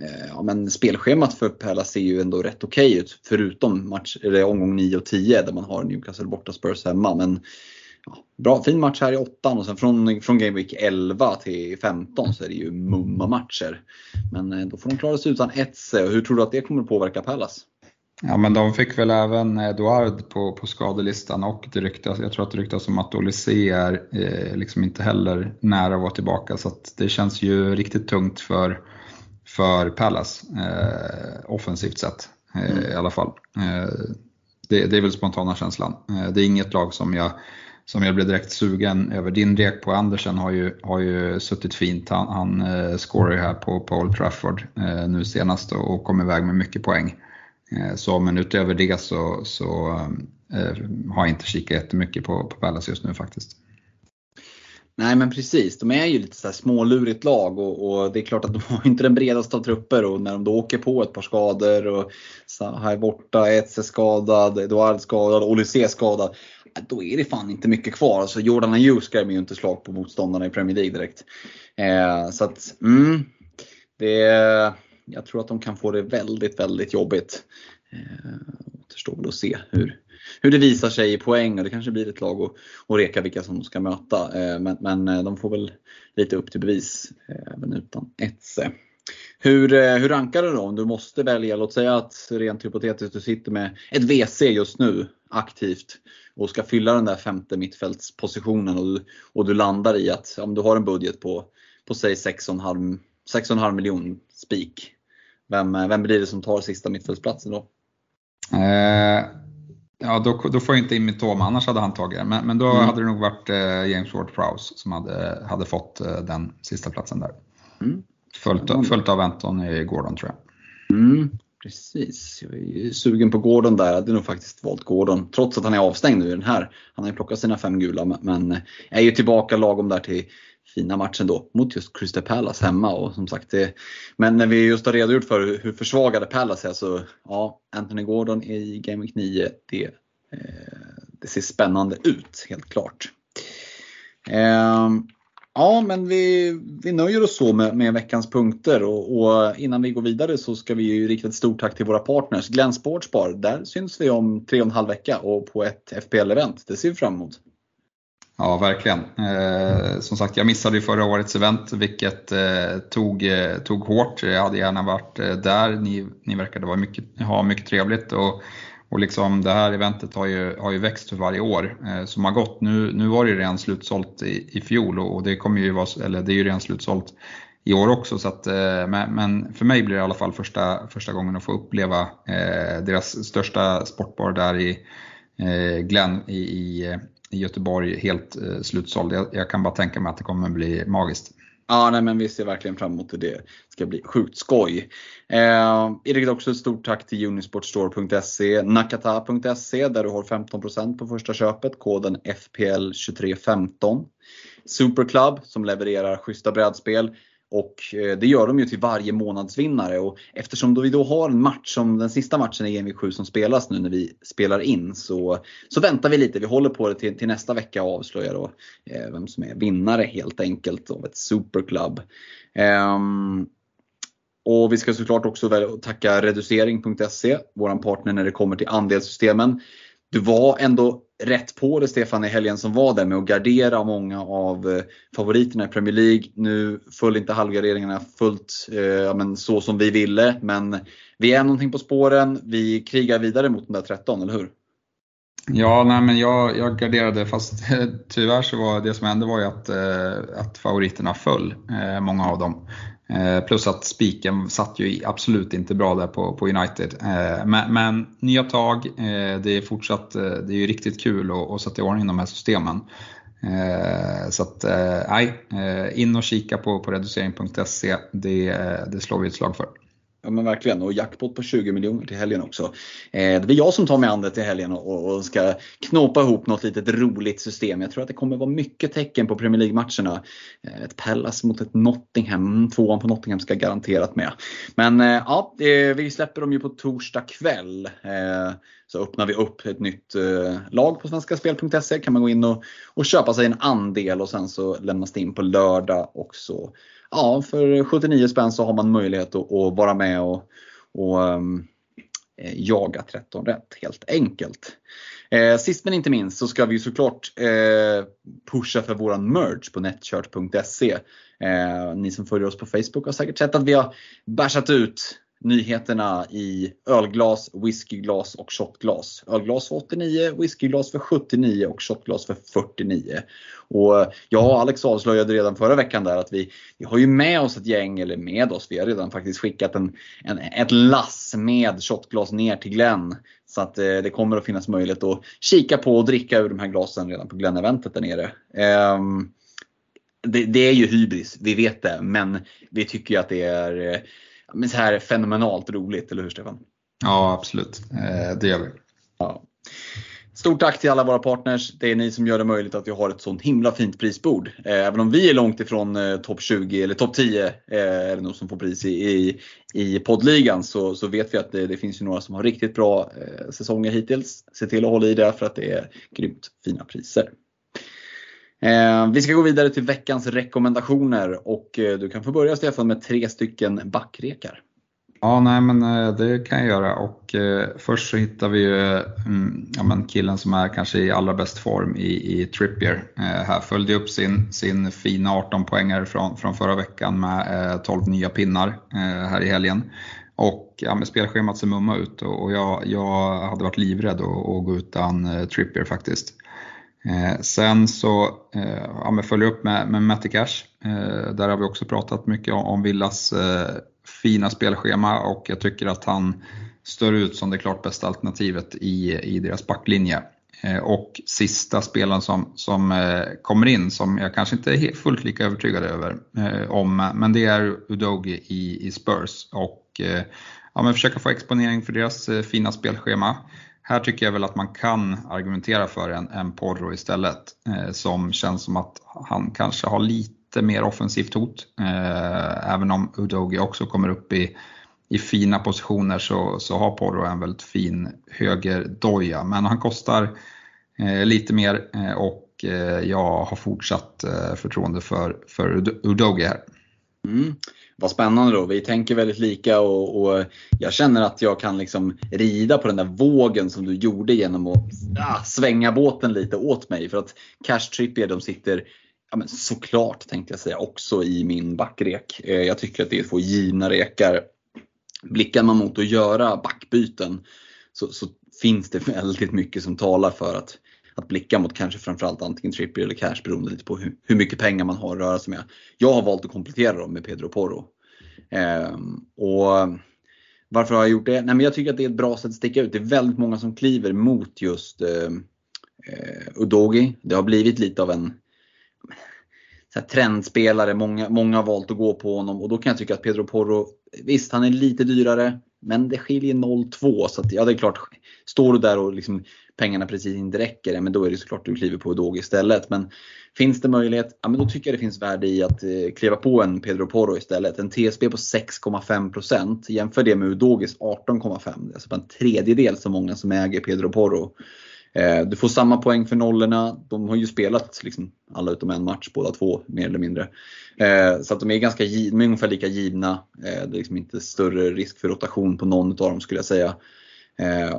eh, ja, men spelschemat för Pärla ser ju ändå rätt okej okay ut förutom match, eller omgång 9 och 10 där man har Newcastle borta, Spurs hemma. Men ja, bra, fin match här i åttan och sen från, från Game Week 11 till 15 så är det ju mumma matcher. Men eh, då får de klara sig utan Etze. Hur tror du att det kommer påverka Pallas? Ja men de fick väl även Eduard på, på skadelistan och det ryktas, jag tror att det ryktas om att Olysé är eh, liksom inte heller nära att vara tillbaka så att det känns ju riktigt tungt för, för Pallas eh, offensivt sett eh, mm. i alla fall. Eh, det, det, är väl spontana känslan. Eh, det är inget lag som jag som jag blev direkt sugen över. Din rek på Andersen har ju, har ju suttit fint. Han, han eh, scorar ju här på, på Old Trafford eh, nu senast och kom iväg med mycket poäng. Eh, så, men utöver det så, så eh, har jag inte kikat jättemycket på, på Palace just nu faktiskt. Nej men precis, de är ju lite så här smålurigt lag och, och, det är klart att de har inte den bredaste av trupper och när de då åker på ett par skador och här borta, Etze skadad, Eduard skadad, Olysée skadad. Eh, då är det fan inte mycket kvar. Alltså Jordan Ayew skrämmer ju inte slag på motståndarna i Premier League direkt. Eh, så att, mm, det, jag tror att de kan få det väldigt, väldigt jobbigt. Eh, återstår väl att se hur, hur det visar sig i poäng och det kanske blir ett lag att, att reka vilka som de ska möta. Eh, men, men eh, de får väl lite upp till bevis eh, även utan Etze. Hur, eh, hur rankar du då om du måste välja? Låt säga att rent hypotetiskt du sitter med ett WC just nu aktivt och ska fylla den där femte mittfältspositionen och du, och du landar i att om du har en budget på, på säg 6,5 miljon spik. Vem, vem blir det som tar sista mittfältsplatsen då? Eh, Ja, då, då får jag inte in Mitoma, annars hade han tagit det. Men, men då mm. hade det nog varit eh, James Ward-Prowse som hade, hade fått eh, den sista platsen där. Mm. Följt, mm. följt av Anthony Gordon tror jag. Mm, precis, jag är sugen på Gordon där. Jag hade nog faktiskt valt Gordon. Trots att han är avstängd nu i den här. Han har ju plockat sina fem gula men är ju tillbaka lagom där till fina matchen då mot just Crystal Palace hemma. Och som sagt, det, men när vi just har redogjort för hur försvagade Palace är så ja, Anthony Gordon i Game Week 9, det, eh, det ser spännande ut helt klart. Eh, ja, men vi, vi nöjer oss så med, med veckans punkter och, och, innan vi går vidare så ska vi ju rikta ett stort tack till våra partners. Glenn Sportsbar, där syns vi om tre och en halv vecka och på ett FPL-event. Det ser vi fram emot. Ja, verkligen. Eh, som sagt, jag missade ju förra årets event, vilket eh, tog, eh, tog hårt. Jag hade gärna varit eh, där. Ni, ni verkade vara mycket, ha mycket trevligt. Och, och liksom det här eventet har ju, har ju växt för varje år eh, som har gått. Nu, nu var det ju redan slutsålt i, i fjol och det kommer ju vara, eller det är ju redan slutsålt i år också. Så att, eh, men för mig blir det i alla fall första, första gången att få uppleva eh, deras största sportbar där i eh, Glenn i, i i Göteborg helt eh, slutsåld. Jag, jag, kan bara tänka mig att det kommer bli magiskt. Ja, nej, men vi ser verkligen fram emot det. Det ska bli sjukt skoj. Eh, riktigt också ett stort tack till Unisportstore.se, Nakata.se där du har 15% på första köpet, koden FPL2315. Superclub som levererar schyssta brädspel. Och eh, det gör de ju till varje månadsvinnare och eftersom vi då har en match som den sista matchen i Game 7 som spelas nu när vi spelar in så, så väntar vi lite. Vi håller på det till, till nästa vecka och avslöjar då eh, vem som är vinnare helt enkelt av ett superklubb. Um, och vi ska såklart också tacka reducering.se, våran partner när det kommer till andelssystemen. Du var ändå rätt på det Stefan i helgen som var där med att gardera många av eh, favoriterna i Premier League. Nu föll inte halvgarderingarna fullt eh, men så som vi ville men vi är någonting på spåren. Vi krigar vidare mot de där 13, eller hur? Ja, nej, men jag, jag garderade fast eh, tyvärr så var det som hände var ju att, eh, att favoriterna föll, eh, många av dem. Eh, plus att spiken satt ju absolut inte bra där på, på United. Eh, men, men, nya tag, eh, det är fortsatt, det är ju riktigt kul att, att sätta i ordning de här systemen. Så att, nej, in och kika på, på reducering.se, det, det slår vi ett slag för. Ja men verkligen och jackpot på 20 miljoner till helgen också. Eh, det blir jag som tar mig an det till helgen och, ska knåpa ihop något litet roligt system. Jag tror att det kommer vara mycket tecken på Premier League-matcherna. Eh, ett Pallas mot ett Nottingham, tvåan på Nottingham ska garanterat med. Men eh, ja, vi släpper dem ju på torsdag kväll. Så öppnar vi upp ett nytt lag på svenskaspel.se. kan man gå in och, och köpa sig en andel och sen så lämnas det in på lördag också ja, för 79 spänn så har man möjlighet att, att vara med och, och um, jaga 13 rätt helt enkelt. Eh, sist men inte minst så ska vi såklart eh, pusha för våran merch på netchart.se. Eh, ni som följer oss på Facebook har säkert sett att vi har bärsat ut nyheterna i ölglas, whiskyglas och shotglas. Ölglas för 89, whiskyglas för 79 och shotglas för 49. Och jag och Alex avslöjade redan förra veckan där att vi, vi har ju med oss ett gäng, eller med oss, vi har redan faktiskt skickat en, en ett lass med shotglas ner till Glenn. Så att eh, det kommer att finnas möjlighet att kika på och dricka ur de här glasen redan på Glenn-eventet där nere. Um, det, det, är ju hybris, vi vet det, men vi tycker ju att det är eh, men så här fenomenalt roligt, eller hur Stefan? Ja, absolut. Eh, det gör vi. Ja. Stort tack till alla våra partners. Det är ni som gör det möjligt att vi har ett sånt himla fint prisbord. Eh, även om vi är långt ifrån eh, topp 20 eller topp 10 eh, är det nog som får pris i, i, i poddligan så, så vet vi att det, det finns ju några som har riktigt bra eh, säsonger hittills. Se till att hålla i det för att det är grymt fina priser. Eh, vi ska gå vidare till veckans rekommendationer och eh, du kan få börja Stefan med tre stycken backrekar. Ja, nej men eh, det kan jag göra och eh, först så hittar vi ju mm, ja, men killen som är kanske i allra bäst form i, i Trippier. Eh, här följde upp sin, sin fina 18 poängare från, från förra veckan med eh, 12 nya pinnar här i helgen. Och ja, med spelschemat ser mumma ut och, jag, jag hade varit livrädd att, att gå utan Trippier faktiskt. Eh, sen så eh, ja, följer upp med, med Matty Cash. Eh, där har vi också pratat mycket om, om Villas eh, fina spelschema och jag tycker att han står ut som det klart bästa alternativet i, i deras backlinje. Eh, och sista spelaren som, som eh, kommer in, som jag kanske inte är fullt lika övertygad över eh, om, men det är Udogi i, i Spurs. Och eh, ja, men försöka få exponering för deras eh, fina spelschema. Här tycker jag väl att man kan argumentera för en, en Porro istället, eh, som känns som att han kanske har lite mer offensivt hot. Eh, även om Udogi också kommer upp i, i fina positioner så, så har Porro en väldigt fin högerdoja. Men han kostar eh, lite mer eh, och eh, jag har fortsatt eh, förtroende för, för Udogi här. Mm. Vad spännande då. Vi tänker väldigt lika och, och, jag känner att jag kan liksom rida på den där vågen som du gjorde genom att ah, svänga båten lite åt mig. För att Cash Trippier de sitter ja, men såklart tänkte jag säga också i min backrek. Eh, jag tycker att det är två givna rekar. Blickar man mot att göra backbyten så, så finns det väldigt mycket som talar för att, att blicka mot kanske framförallt antingen Trippier eller Cash beroende lite på hur, hur mycket pengar man har att röra sig med. Jag har valt att komplettera dem med Pedro Porro. Eh, och varför har jag gjort det? Nej, men jag tycker att det är ett bra sätt att sticka ut. Det är väldigt många som kliver mot just eh, eh Udogi. Det har blivit lite av en så här, trendspelare. Många, många har valt att gå på honom och då kan jag tycka att Pedro Porro, visst han är lite dyrare, men det skiljer 0-2. Så att, ja, det är klart, står du där och liksom, pengarna precis inte räcker, men då är det såklart du kliver på Udogi istället. Men finns det möjlighet, ja, men då tycker jag det finns värde i att eh, kliva på en Pedro Porro istället. En TSB på 6,5%. Jämför det med Udogis 18,5%. Det är alltså en tredjedel så många som äger Pedro Porro. Eh, du får samma poäng för nollorna. De har ju spelat liksom alla utom en match båda två, mer eller mindre. Eh, så att de är, ganska, de är ungefär lika givna. Eh, det är liksom inte större risk för rotation på någon av dem skulle jag säga.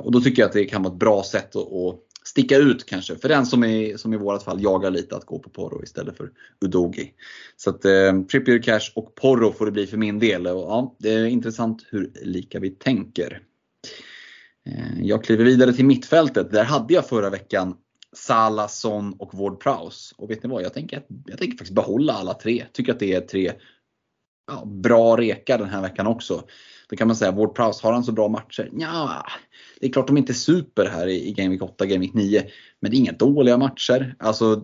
Och då tycker jag att det kan vara ett bra sätt att sticka ut kanske. För den som i, som i vårat fall jagar lite att gå på Porro istället för Udogi. Så att eh, Trippier Cash och Porro får det bli för min del. Och, ja, det är intressant hur lika vi tänker. Jag kliver vidare till mittfältet. Där hade jag förra veckan Salah, Son och Ward Prowse. Och vet ni vad? Jag tänker, jag tänker faktiskt behålla alla tre. Tycker att det är tre ja, bra rekar den här veckan också. Då kan man säga, Ward Prowse, har han så bra matcher? Ja, det är klart de inte är super här i, Game Week 8, Game Week 9. Men det är inga dåliga matcher. Alltså,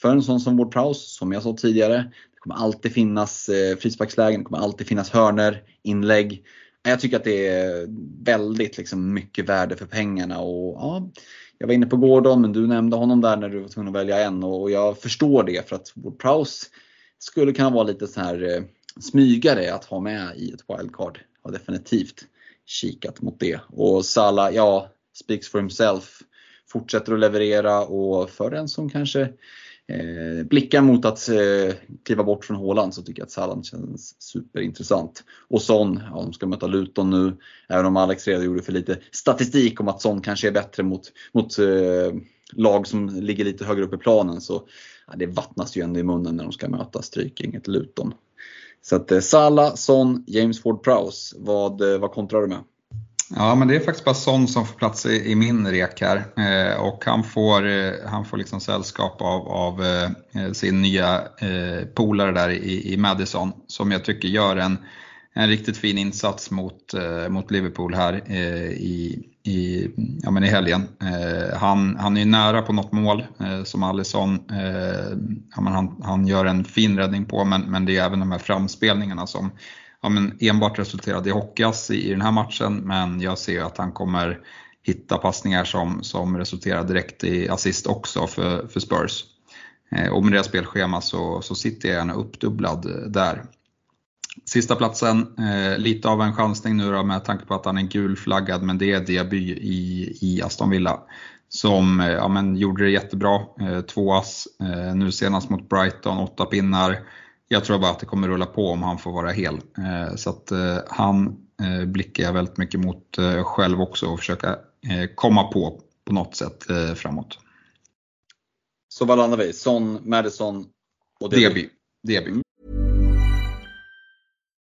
för en sån som Ward Prowse, som jag sa tidigare, det kommer alltid finnas eh, frisparkslägen, det kommer alltid finnas hörner, inlägg. Jag tycker att det är väldigt liksom, mycket värde för pengarna. Och, ja, jag var inne på Gordon, men du nämnde honom där när du var tvungen att välja en och jag förstår det för att Ward Prowse skulle kunna vara lite så här eh, smygare att ha med i ett wildcard. Jag har definitivt kikat mot det. Och Salah, ja, speaks for himself. Fortsätter att leverera och för den som kanske eh, blickar mot att eh, kliva bort från Håland så tycker jag att Salah känns superintressant. Och Son, ja, de ska möta Luton nu. Även om Alex redogjorde för lite statistik om att Son kanske är bättre mot, mot eh, lag som ligger lite högre upp i planen så ja, det vattnas ju ändå i munnen när de ska möta Strykgänget Luton. Så att eh, Salah, Son, James Ford-Prowse, vad, eh, vad kontrar du med? Ja, men det är faktiskt bara Son som får plats i, i min rek här. Eh, och han får, eh, han får liksom sällskap av, av eh, sin nya eh, polare där i, i Madison som jag tycker gör en, en riktigt fin insats mot, eh, mot Liverpool här eh, i, i, ja, men i helgen. Eh, han, han är nära på något mål eh, som Alisson. Eh, ja, men han, han gör en fin räddning på men, men det är även de här framspelningarna som ja, men enbart resulterade i hockeyass i, i den här matchen, men jag ser att han kommer hitta passningar som, som resulterar direkt i assist också för, för Spurs. Eh, och med deras spelschema så, så sitter jag gärna uppdubblad eh, där. Sista platsen, eh, lite av en chansning nu då med tanke på att han är gulflaggad, men det är Diaby i, i Aston Villa. Som eh, ja, men, gjorde det jättebra, eh, två ass, eh, nu senast mot Brighton, åtta pinnar. Jag tror bara att det kommer rulla på om han får vara hel. Eh, så att eh, han eh, blickar jag väldigt mycket mot själv också och försöka komma på på något sätt framåt. Så vad landar vi? Son, Madison och Deby. Deby. Mm.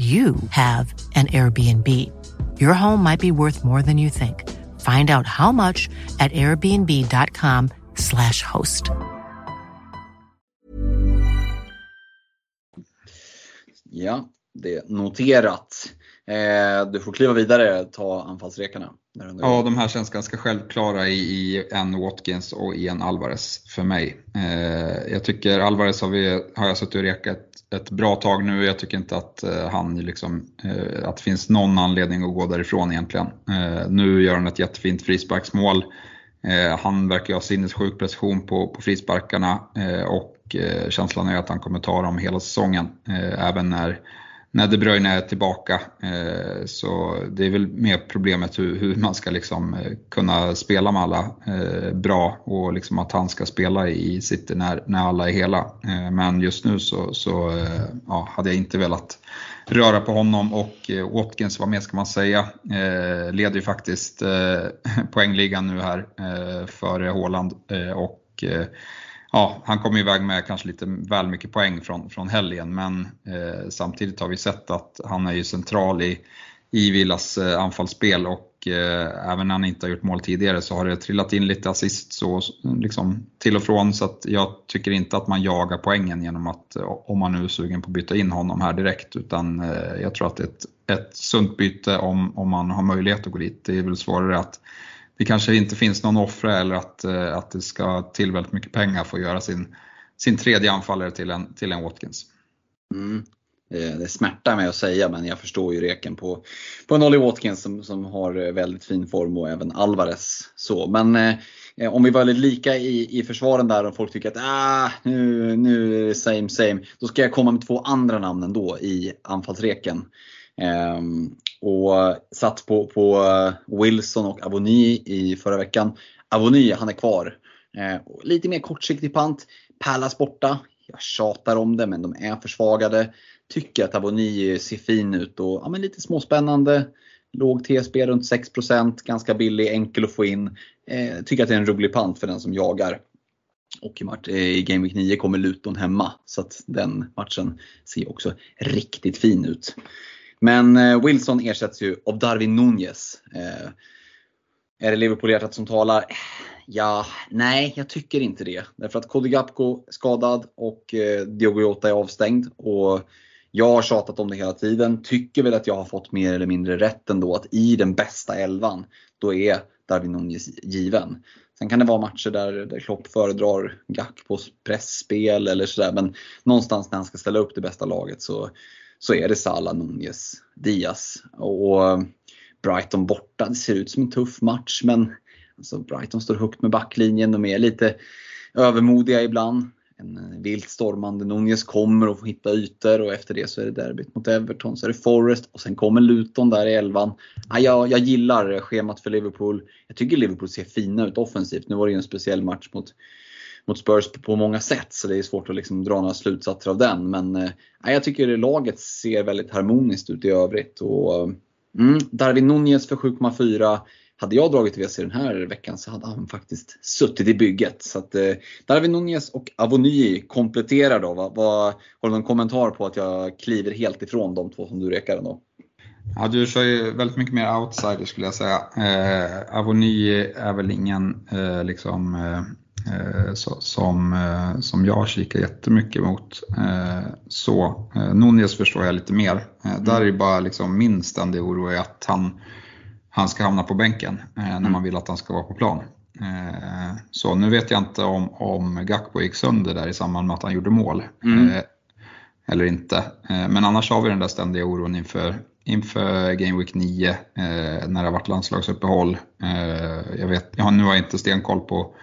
you have an Airbnb. Your home might be worth more than you think. Find out how much at airbnb.com slash host. Ja, det är noterat. Eh, du får kliva vidare, ta anfallsrekarna. Ja, de här känns ganska självklara i, i en Watkins och i en Alvarez för mig. Eh, jag tycker Alvarez har, vi, har jag suttit och rekat ett bra tag nu. och Jag tycker inte att, eh, han liksom, eh, att det finns någon anledning att gå därifrån egentligen. Eh, nu gör han ett jättefint frisparksmål. Han verkar ha sinnessjuk precision på, på frisparkarna och känslan är att han kommer ta dem hela säsongen. Även när när De Bruyne är tillbaka. Eh, så det är väl mer problemet hur, hur man ska liksom eh, kunna spela med alla eh, bra och liksom att han ska spela i City när, när alla är hela. Eh, men just nu så, så eh, ja, hade jag inte velat röra på honom och eh, Watkins, vad mer ska man säga, leder ju faktiskt poängligan nu här före Haaland och ja, han kom iväg med kanske lite väl mycket poäng från, från helgen men eh, samtidigt har vi sett att han är ju central i, i Villas eh, anfallsspel och eh, även när han inte har gjort mål tidigare så har det trillat in lite assist så, liksom, till och från så att jag tycker inte att man jagar poängen genom att, eh, om man nu är sugen på att byta in honom här direkt utan eh, jag tror att det är ett, ett sunt byte om, om man har möjlighet att gå dit. Det är väl svårare att det kanske inte finns någon offer eller att, eh, att det ska till väldigt mycket pengar för att göra sin, sin tredje anfallare till en, till en Watkins. Mm. Eh, det smärtar mig att säga men jag förstår ju reken på, på en Watkins som, som har eh, väldigt fin form och även Alvarez. Så, men eh, om vi var lite lika i, i försvaren där och folk tycker att ah, nu, nu är det same same. Då ska jag komma med två andra namn ändå i anfallsreken. Eh, och eh, satt på, på eh, Wilson och Avoni i förra veckan. Avoni, han är kvar. Eh, lite mer kortsiktig pant. Pallas borta. Jag tjatar om det, men de är försvagade. Tycker att Avoni ser fin ut och ja, men lite småspännande. Låg TSB runt 6% ganska billig, enkel att få in. Eh, tycker att det är en rolig pant för den som jagar. Och i, match eh, i Game Week 9 kommer Luton hemma, så att den matchen ser också riktigt fin ut. Men eh, Wilson ersätts ju av Darwin Nunez. Eh, är det Liverpool-hjärtat som talar? Ja, nej, jag tycker inte det. Därför att Cody Gapko är skadad och eh, Diogo Jota är avstängd. Och jag har tjatat om det hela tiden. Tycker väl att jag har fått mer eller mindre rätt ändå att i den bästa elvan, då är Darwin Nunez given. Sen kan det vara matcher där, där Klopp föredrar Gakpos pressspel eller sådär. Men någonstans när han ska ställa upp det bästa laget så, så är det Salah, Nunez, Diaz. Och eh, Brighton borta, det ser ut som en tuff match men alltså Brighton står högt med backlinjen, de är lite övermodiga ibland. en eh, vilt stormande Nunez kommer och får hitta ytor och efter det så är det derbyt mot Everton, så är det Forest och sen kommer Luton där i elvan. Ah, ja, jag, jag gillar schemat för Liverpool. Jag tycker Liverpool ser fina ut offensivt. Nu var det ju en speciell match mot, mot Spurs på många sätt så det är svårt att liksom dra några slutsatser av den. Men eh, jag tycker laget ser väldigt harmoniskt ut i övrigt. Och, eh, mm, Darwin Nunez för 7,4 hade jag dragit WC den här veckan så hade han faktiskt suttit i bygget. Så att, eh, Darwin Nunez och Avoni kompletterar då. Va? Va, har du någon kommentar på att jag kliver helt ifrån de två som du rekar ändå? Ja, du kör ju väldigt mycket mer outsider skulle jag säga. Eh, Avoni är väl ingen eh, liksom, eh, som, eh, som jag kikar jättemycket mot. Eh, så eh, Nunez förstår jag lite mer. Eh, där är bara liksom min ständiga oro är att han han ska hamna på bänken eh, när Mm. man vill att han ska vara på plan. Eh, så nu vet jag inte om, om Gakpo gick sönder där i samband med att han gjorde mål. Mm. Eh, eller inte. Eh, men annars har vi den där ständiga oron inför, inför Game Week 9 eh, när det har varit landslagsuppehåll. Eh, jag, vet, har nu har jag inte stenkoll på,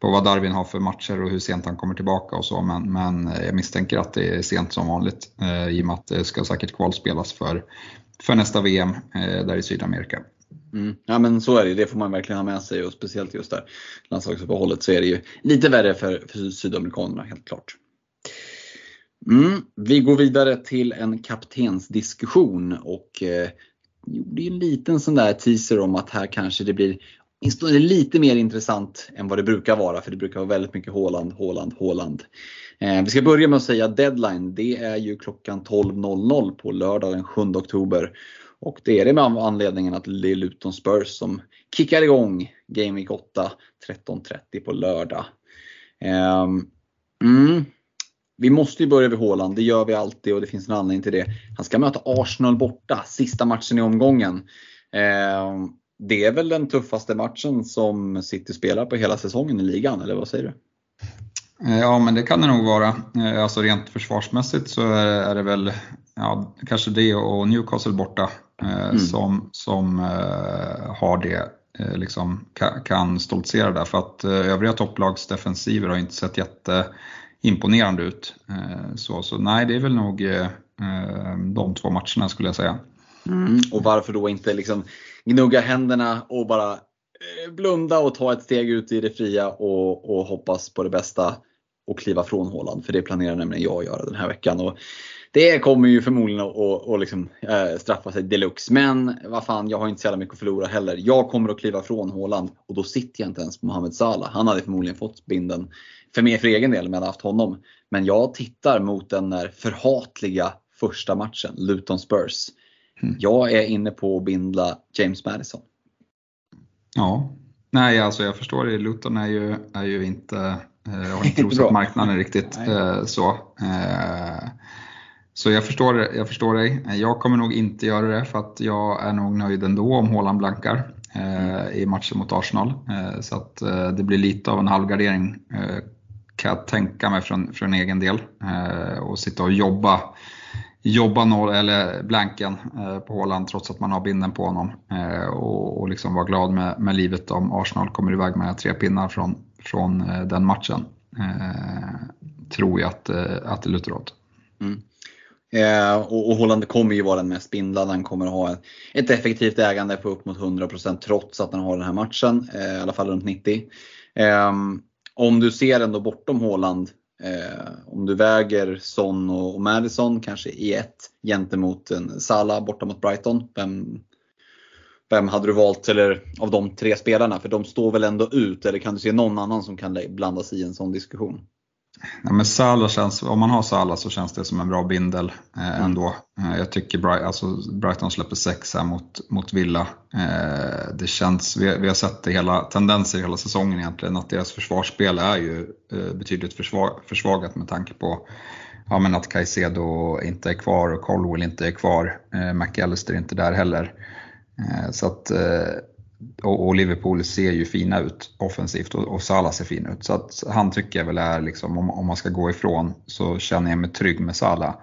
på vad Darwin har för matcher och hur sent han kommer tillbaka och så men, men eh, jag misstänker att det är sent som vanligt eh, i och med att det ska säkert kvalspelas för, för nästa VM eh, där i Sydamerika. Mm. Ja men så är det det får man verkligen ha med sig och speciellt just där landslagsuppehållet så är det ju lite värre för, för sydamerikanerna helt klart. Mm. Vi går vidare till en kaptensdiskussion och eh, gjorde ju en liten sån där teaser om att här kanske det blir åtminstone lite mer intressant än vad det brukar vara för det brukar vara väldigt mycket Håland, Håland, Håland. Eh, vi ska börja med att säga deadline. Det är ju klockan 12.00 på lördag den 7 oktober. Och det är det med anledningen att det är Luton Spurs som kickar igång Game Week 8 13.30 på lördag. Eh, mm. Vi måste ju börja vid Haaland, det gör vi alltid och det finns en anledning till det. Han ska möta Arsenal borta, sista matchen i omgången. Eh, det är väl den tuffaste matchen som City spelar på hela säsongen i ligan, eller vad säger du? Eh, Ja, men det kan det nog vara. Eh, Alltså rent försvarsmässigt så är det väl ja, kanske det och Newcastle borta eh, som, som eh, har det, liksom ka- kan stoltsera där. För att övriga topplags defensiver har inte sett jätteimponerande ut. Så, så nej, det är väl nog de två matcherna skulle jag säga. Mm. Och varför då inte liksom gnugga händerna och bara eh, blunda och ta ett steg ut i det fria och, och hoppas på det bästa och kliva från Håland. För det planerar nämligen jag att göra den här veckan. Och det kommer ju förmodligen att, och, och liksom, äh, straffa sig deluxe. Men vad fan, jag har inte så jävla mycket att förlora heller. Jag kommer att kliva från Håland och då sitter jag inte ens på Mohamed Salah. Han hade förmodligen fått binden för mig för egen del om jag hade haft honom. Men jag tittar mot den där förhatliga första matchen, Luton Spurs. Jag är inne på att bindla James Madison. Ja, nej alltså jag förstår det. Luton är ju, är ju inte, eh, har inte rosat marknaden riktigt. Eh, så eh, så jag, förstår, jag förstår dig. Jag kommer nog inte göra det för att jag är nog nöjd ändå om Haaland blankar eh, i matchen mot Arsenal. Eh, så att eh, det blir lite av en halvgardering eh, kan jag tänka mig från, från egen del. Eh, och sitta och jobba jobba noll, eller blanken eh, på Haaland trots att man har binden på honom. Eh, och, och liksom vara glad med, med livet om Arsenal kommer iväg med tre pinnar från, från eh, den matchen. Eh, tror jag att, eh, att det lutar åt. Mm. Eh, och, och Holland kommer ju vara den mest bindlade. Han kommer ha ett, ett effektivt ägande på upp mot 100% trots att han har den här matchen. Eh, I alla fall runt 90. Eh, om du ser ändå bortom Håland eh, Eh, om du väger Son och, Madison kanske i ett gentemot en Salah borta mot Brighton. Vem, vem hade du valt eller, av de tre spelarna? För de står väl ändå ut eller kan du se någon annan som kan blanda sig i en sån diskussion? Ja, men Salah känns, om man har Salah så känns det som en bra bindel eh, ändå. Eh, jag tycker Bright, alltså Brighton släpper sex här mot, mot Villa. Eh, det känns, vi, vi har sett det hela, tendenser hela säsongen egentligen att deras försvarsspel är ju eh, betydligt försvag, försvagat med tanke på ja, men att Caicedo inte är kvar och Colwell inte är kvar. Eh, McAllister är inte där heller. Eh, så att, eh, och, och Liverpool ser ju fina ut offensivt och, och Salah ser fin ut. Så att han tycker jag väl är, liksom, om, om man ska gå ifrån så känner jag mig trygg med Salah.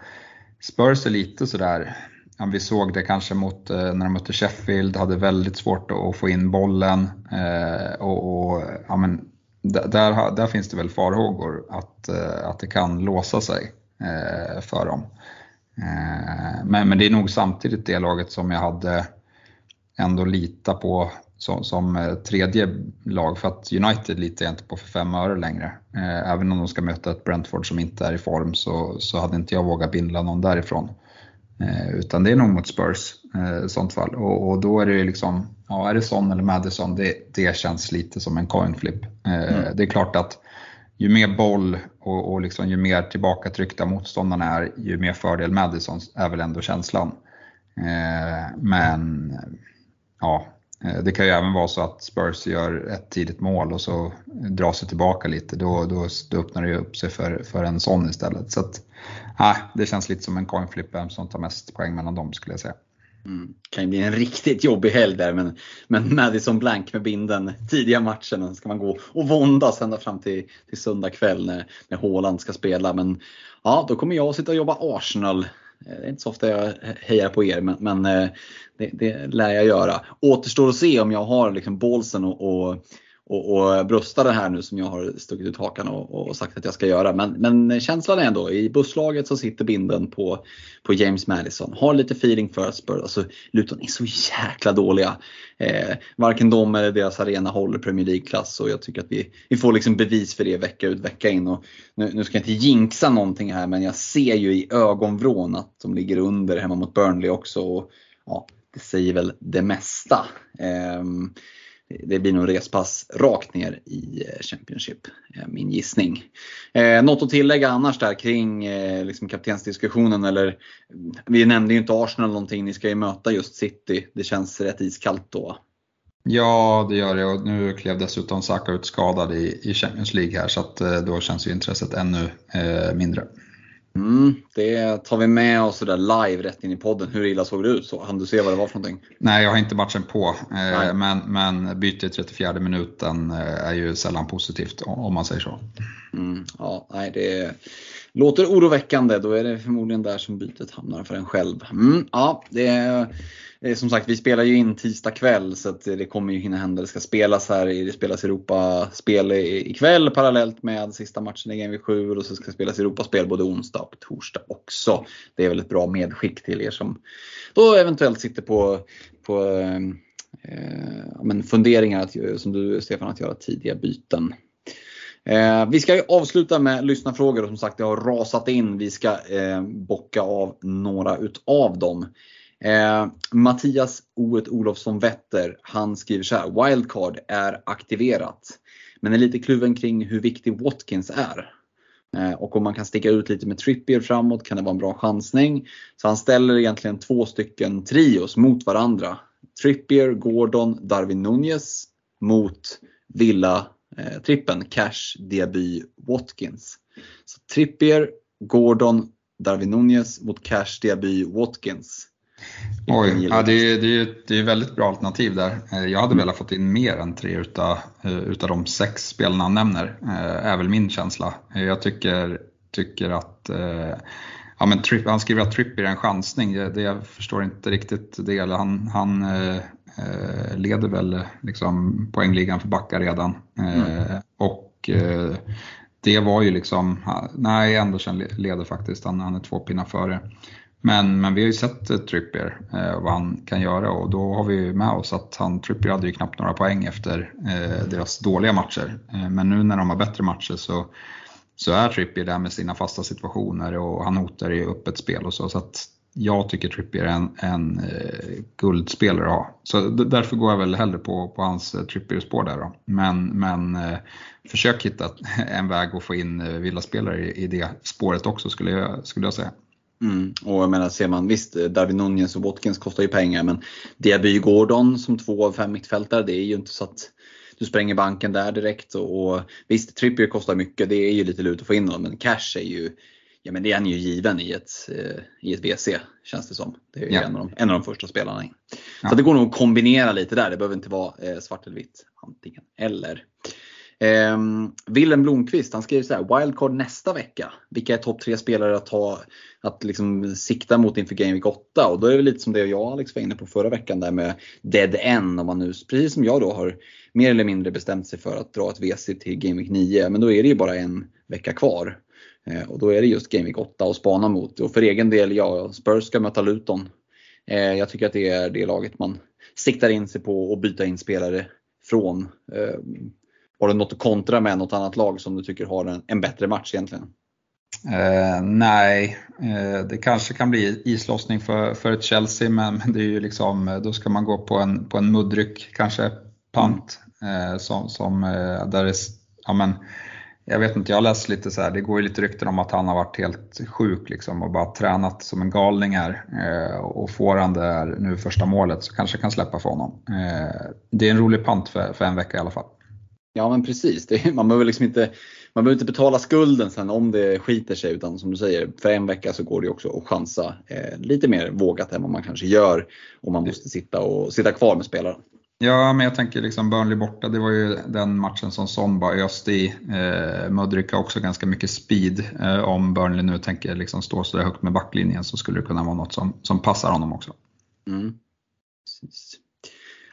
Spurs är lite sådär, ja, vi såg det kanske mot, eh, när de mötte Sheffield, hade väldigt svårt att få in bollen. Eh, och, och ja, men, där, där, finns det väl farhågor att, eh, att det kan låsa sig eh, för dem. Eh, men, men det är nog samtidigt det laget som jag hade ändå lita på som, som tredje lag för att United litar jag inte på för fem öre längre. Även om de ska möta ett Brentford som inte är i form så, så hade inte jag vågat bindla någon därifrån. Utan det är nog mot Spurs i sånt fall. Och, och då är det liksom, ja är det Son eller Madison, det, det känns lite som en coin flip. Mm. Det är klart att ju mer boll och, och liksom ju mer tillbakatryckta motståndarna är, ju mer fördel Madison är väl ändå känslan. Eh, men ja, eh, Eh, det kan ju även vara så att Spurs gör ett tidigt mål och så drar sig tillbaka lite. Då, då, då öppnar det ju upp sig för, för en sån istället. Så att, äh, det känns lite som en coin flip vem som tar mest poäng mellan dem skulle jag säga. Mm. kan ju bli en riktigt jobbig helg där men, men Madison blank med binden tidiga matchen. Sen ska man gå och våndas ända fram till, till söndag kväll när, när Haaland ska spela. Men ja, då kommer jag att sitta och jobba Arsenal. Eh, det är inte så ofta jag hejar på er men, men eh, det, det lär jag göra. Återstår att se om jag har liksom bålsen och, och och, och brösta det här nu som jag har stuckit ut hakan och, och, sagt att jag ska göra. Men, men känslan är ändå, i busslaget så sitter binden på, på James Madison. Har lite feeling för Spurs. Alltså, Luton är så jäkla dåliga. Eh, varken de eller deras arena håller Premier League-klass och jag tycker att vi, vi får liksom bevis för det vecka ut vecka in. Och nu, nu ska jag inte jinxa någonting här men jag ser ju i ögonvrån att de ligger under hemma mot Burnley också. Och, ja, det säger väl det mesta. Eh, det blir nog respass rakt ner i eh, Championship, eh, min gissning. Eh, något att tillägga annars där kring eh, liksom kaptensdiskussionen eller mm, Vi nämnde ju inte Arsenal någonting, ni ska ju möta just City. Det känns rätt iskallt då. Ja, det gör det och nu klev dessutom Saka ut skadad i, i Champions League här så att eh, då känns ju intresset ännu eh, mindre. Mm, det tar vi med oss där live rätt in i podden. Hur illa såg det ut? Så, hann du se vad det var för någonting? Nej, jag har inte matchen på. Eh, men, men byte i 34 minuten eh, är ju sällan positivt om man säger så. Mm, ja, nej, det låter oroväckande. Då är det förmodligen där som bytet hamnar för en själv. Mm, ja, det är Eh, som sagt, vi spelar ju in tisdag kväll så att det kommer ju hinna hända. Det ska spelas här, det spelas Europaspel ikväll parallellt med sista matchen i Game 7 och så ska spelas Europaspel både onsdag och torsdag också. Det är väl ett bra medskick till er som då eventuellt sitter på, på eh, men funderingar att, eh, som du Stefan att göra tidiga byten. Eh, vi ska avsluta med lyssnarfrågor och som sagt det har rasat in. Vi ska eh, bocka av några utav dem. Eh, Mattias Oet Olofsson Wetter, han skriver så här. Wildcard är aktiverat. Men är lite kluven kring hur viktig Watkins är. Eh, och om man kan sticka ut lite med Trippier framåt kan det vara en bra chansning. Så han ställer egentligen två stycken trios mot varandra. Trippier, Gordon, Darwin Nunez mot Villa eh, Cash, Diaby, Watkins. Så Trippier, Gordon, Darwin Nunez mot Cash, Diaby, Watkins. Oj, ja, det, är, det, är, det är väldigt bra alternativ där. Eh, jag hade mm. velat fått in mer än tre utav, eh, utav de sex spelarna han nämner, eh, är väl min känsla. Jag tycker, tycker att Ja, men Tripp, han skriver att Trippier är en chansning, det, det jag förstår inte riktigt det. Han, han eh, leder väl liksom poängligan för backar redan. Mm. och eh, det var ju liksom, nej Andersen leder faktiskt, han, han är två pinnar före. Men, men vi har ju sett Trippier, eh, vad han kan göra och då har vi med oss att han, Trippier hade ju knappt några poäng efter eh, deras dåliga matcher. Eh, men nu när de har bättre matcher så, så är Trippier där med sina fasta situationer och han hotar i öppet spel och så. så att jag tycker Trippier är en, en eh, guldspelare att ha. Så därför går jag väl hellre på, på hans eh, Trippier-spår där då. Men, men eh, försök hitta en väg att få in eh, villaspelare i, i det spåret också skulle jag, skulle jag säga. Mm. Och jag menar, ser man visst, Darwin Nunez och Watkins kostar ju pengar men Diaby Gordon som två av fem mittfältare, det är ju inte så att du spränger banken där direkt. Och, och visst, Trippier kostar mycket, det är ju lite lurt att få in honom, men cash är ju Ja men det är han ju given i ett, eh, i ett WC känns det som. Det är ju ja. en, av de, en av de första spelarna in. Ja. Så det går nog att kombinera lite där, det behöver inte vara eh, svart eller vitt. Antingen eller. Eh, Willem Blomqvist han skriver så här, wildcard nästa vecka. Vilka är topp tre spelare att, ha, att liksom sikta mot inför Game Week 8? Och då är det lite som det jag och Alex var inne på förra veckan där med dead end. Om man nu, precis som jag då har mer eller mindre bestämt sig för att dra ett WC till Game Week 9. Men då är det ju bara en vecka kvar. Eh, och då är det just Game Week 8 att spana mot. Och för egen del, ja, Spurs ska möta Luton. Eh, jag tycker att det är det laget man siktar in sig på och byta in spelare från. Ehm, har du något att kontra med något annat lag som du tycker har en, en bättre match egentligen? Eh, nej, eh, det kanske kan bli islossning för, för ett Chelsea men, men det är ju liksom, eh, då ska man gå på en, på en muddryck kanske, pant. Mm. Eh, som, som, eh, där det, ja, men, jag vet inte, jag har läst lite så här, det går ju lite rykten om att han har varit helt sjuk liksom och bara tränat som en galning här. Eh, och får han det här nu första målet så kanske kan släppa för honom. Eh, det är en rolig pant för, för en vecka i alla fall. Ja men precis, det, man behöver liksom inte man behöver inte betala skulden sen om det skiter sig utan som du säger, för en vecka så går det också att chansa eh, lite mer vågat än vad man kanske gör om man måste sitta, och, sitta kvar med spelaren. Ja, men jag tänker liksom Burnley borta, det var ju den matchen som Son bara öste i. Eh, Mudryk har också ganska mycket speed. Eh, om Burnley nu tänker liksom stå så högt med backlinjen så skulle det kunna vara något som, som passar honom också. Mm.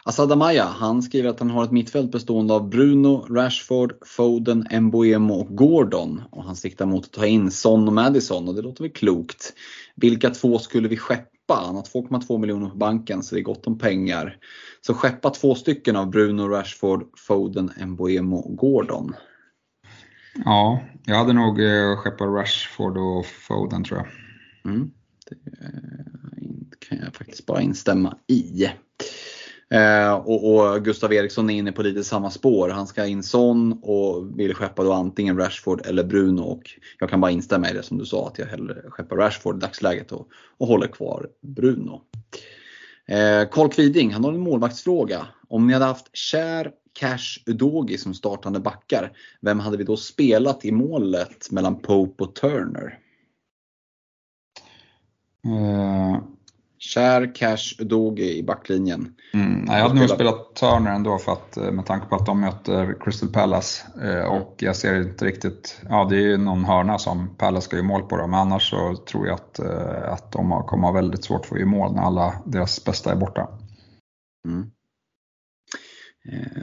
Asad Amaya, han skriver att han har ett mittfält bestående av Bruno, Rashford, Foden, Mboemo och Gordon. Och han siktar mot att ta in Son och Madison och det låter väl klokt. Vilka två skulle vi skeppa? Han har 2,2 miljoner på banken så det är gott om pengar. Så skeppa två stycken av Bruno, Rashford, Foden, Mboemo och Gordon. Ja, jag hade nog eh, skeppat Rashford och Foden tror jag. Mm, det kan jag faktiskt bara instämma i. Eh, och, och, Gustav Eriksson är inne på lite samma spår. Han ska in Son och vill skeppa då antingen Rashford eller Bruno. Och jag kan bara instämma i det som du sa att jag hellre skeppar Rashford i dagsläget och, och håller kvar Bruno. Eh, Carl Kviding, han har en målvaktsfråga. Om ni hade haft Kär, Cash, Udogi som startande backar, vem hade vi då spelat i målet mellan Pope och Turner? Uh, Kär, Cash, Udogi i backlinjen. Mm, jag hade nog spelat Turner ändå för att, eh, med tanke på att de möter Crystal Palace. Eh, och jag ser inte riktigt, ja det är ju någon hörna som Palace ska göra mål på då, men annars så tror jag att, eh, att de kommer ha väldigt svårt för att göra mål när alla deras bästa är borta. Mm.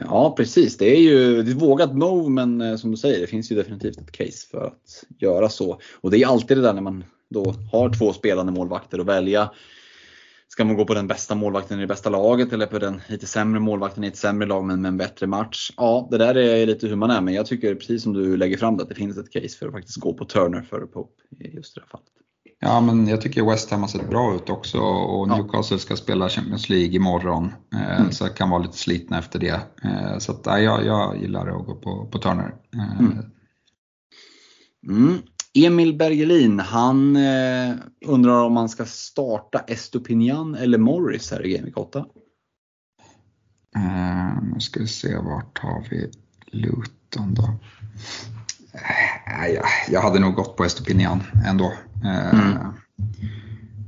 Ja precis, det är ju ett vågat move men som du säger det finns ju definitivt ett case för att göra så. Och det är alltid det där när man då har två spelande målvakter att välja Ska man gå på den bästa målvakten i det bästa laget eller på den lite sämre målvakten i ett sämre lag men med en bättre match? Ja, det där är lite hur man är men jag tycker precis som du lägger fram det att det finns ett case för att faktiskt gå på Turner före Pope i just det här fallet. Ja, men jag tycker West Ham har sett bra ut också och Newcastle ska spela Champions League imorgon. Eh, mm. Så kan vara lite slitna efter det. Eh, så att, ja, jag gillar att gå på, på Turner. Eh, mm. Mm. Emil Bergelin, han eh, undrar om man ska starta Estopinian eller Morris här i Game 8. Uh, nu ska vi se, vart har vi Luton då? Uh, jag, jag hade nog gått på Estopinian ändå. Uh, mm.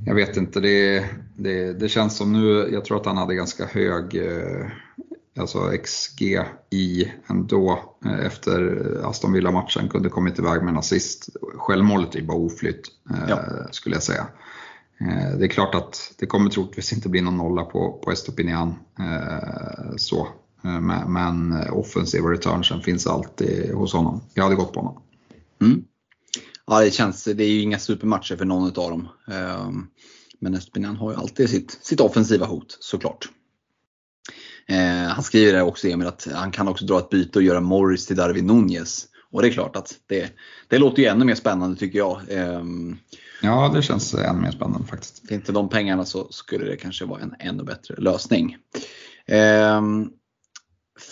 Jag vet inte, det, det, det, känns som nu, jag tror att han hade ganska hög alltså XGI ändå eh, efter Aston Villa-matchen kunde kommit iväg med en assist. Självmålet är bara oflytt eh, ja. skulle jag säga. Eh, det är klart att det kommer troligtvis inte bli någon nolla på, på Estopinian. Så. Men offensiva returnsen finns alltid hos honom. Jag hade gått på honom. Mm. Ja, det känns, det är ju inga supermatcher för någon av dem. Men Estopinian har ju alltid sitt, sitt offensiva hot såklart. Eh, han skriver det också Emil att han kan också dra ett byte och göra Morris till Darwin Nunez. Och det är klart att det, det låter ju ännu mer spännande tycker jag. Eh, ja, det känns ännu mer spännande faktiskt. Finns inte de pengarna så skulle det kanske vara en ännu bättre lösning. Eh,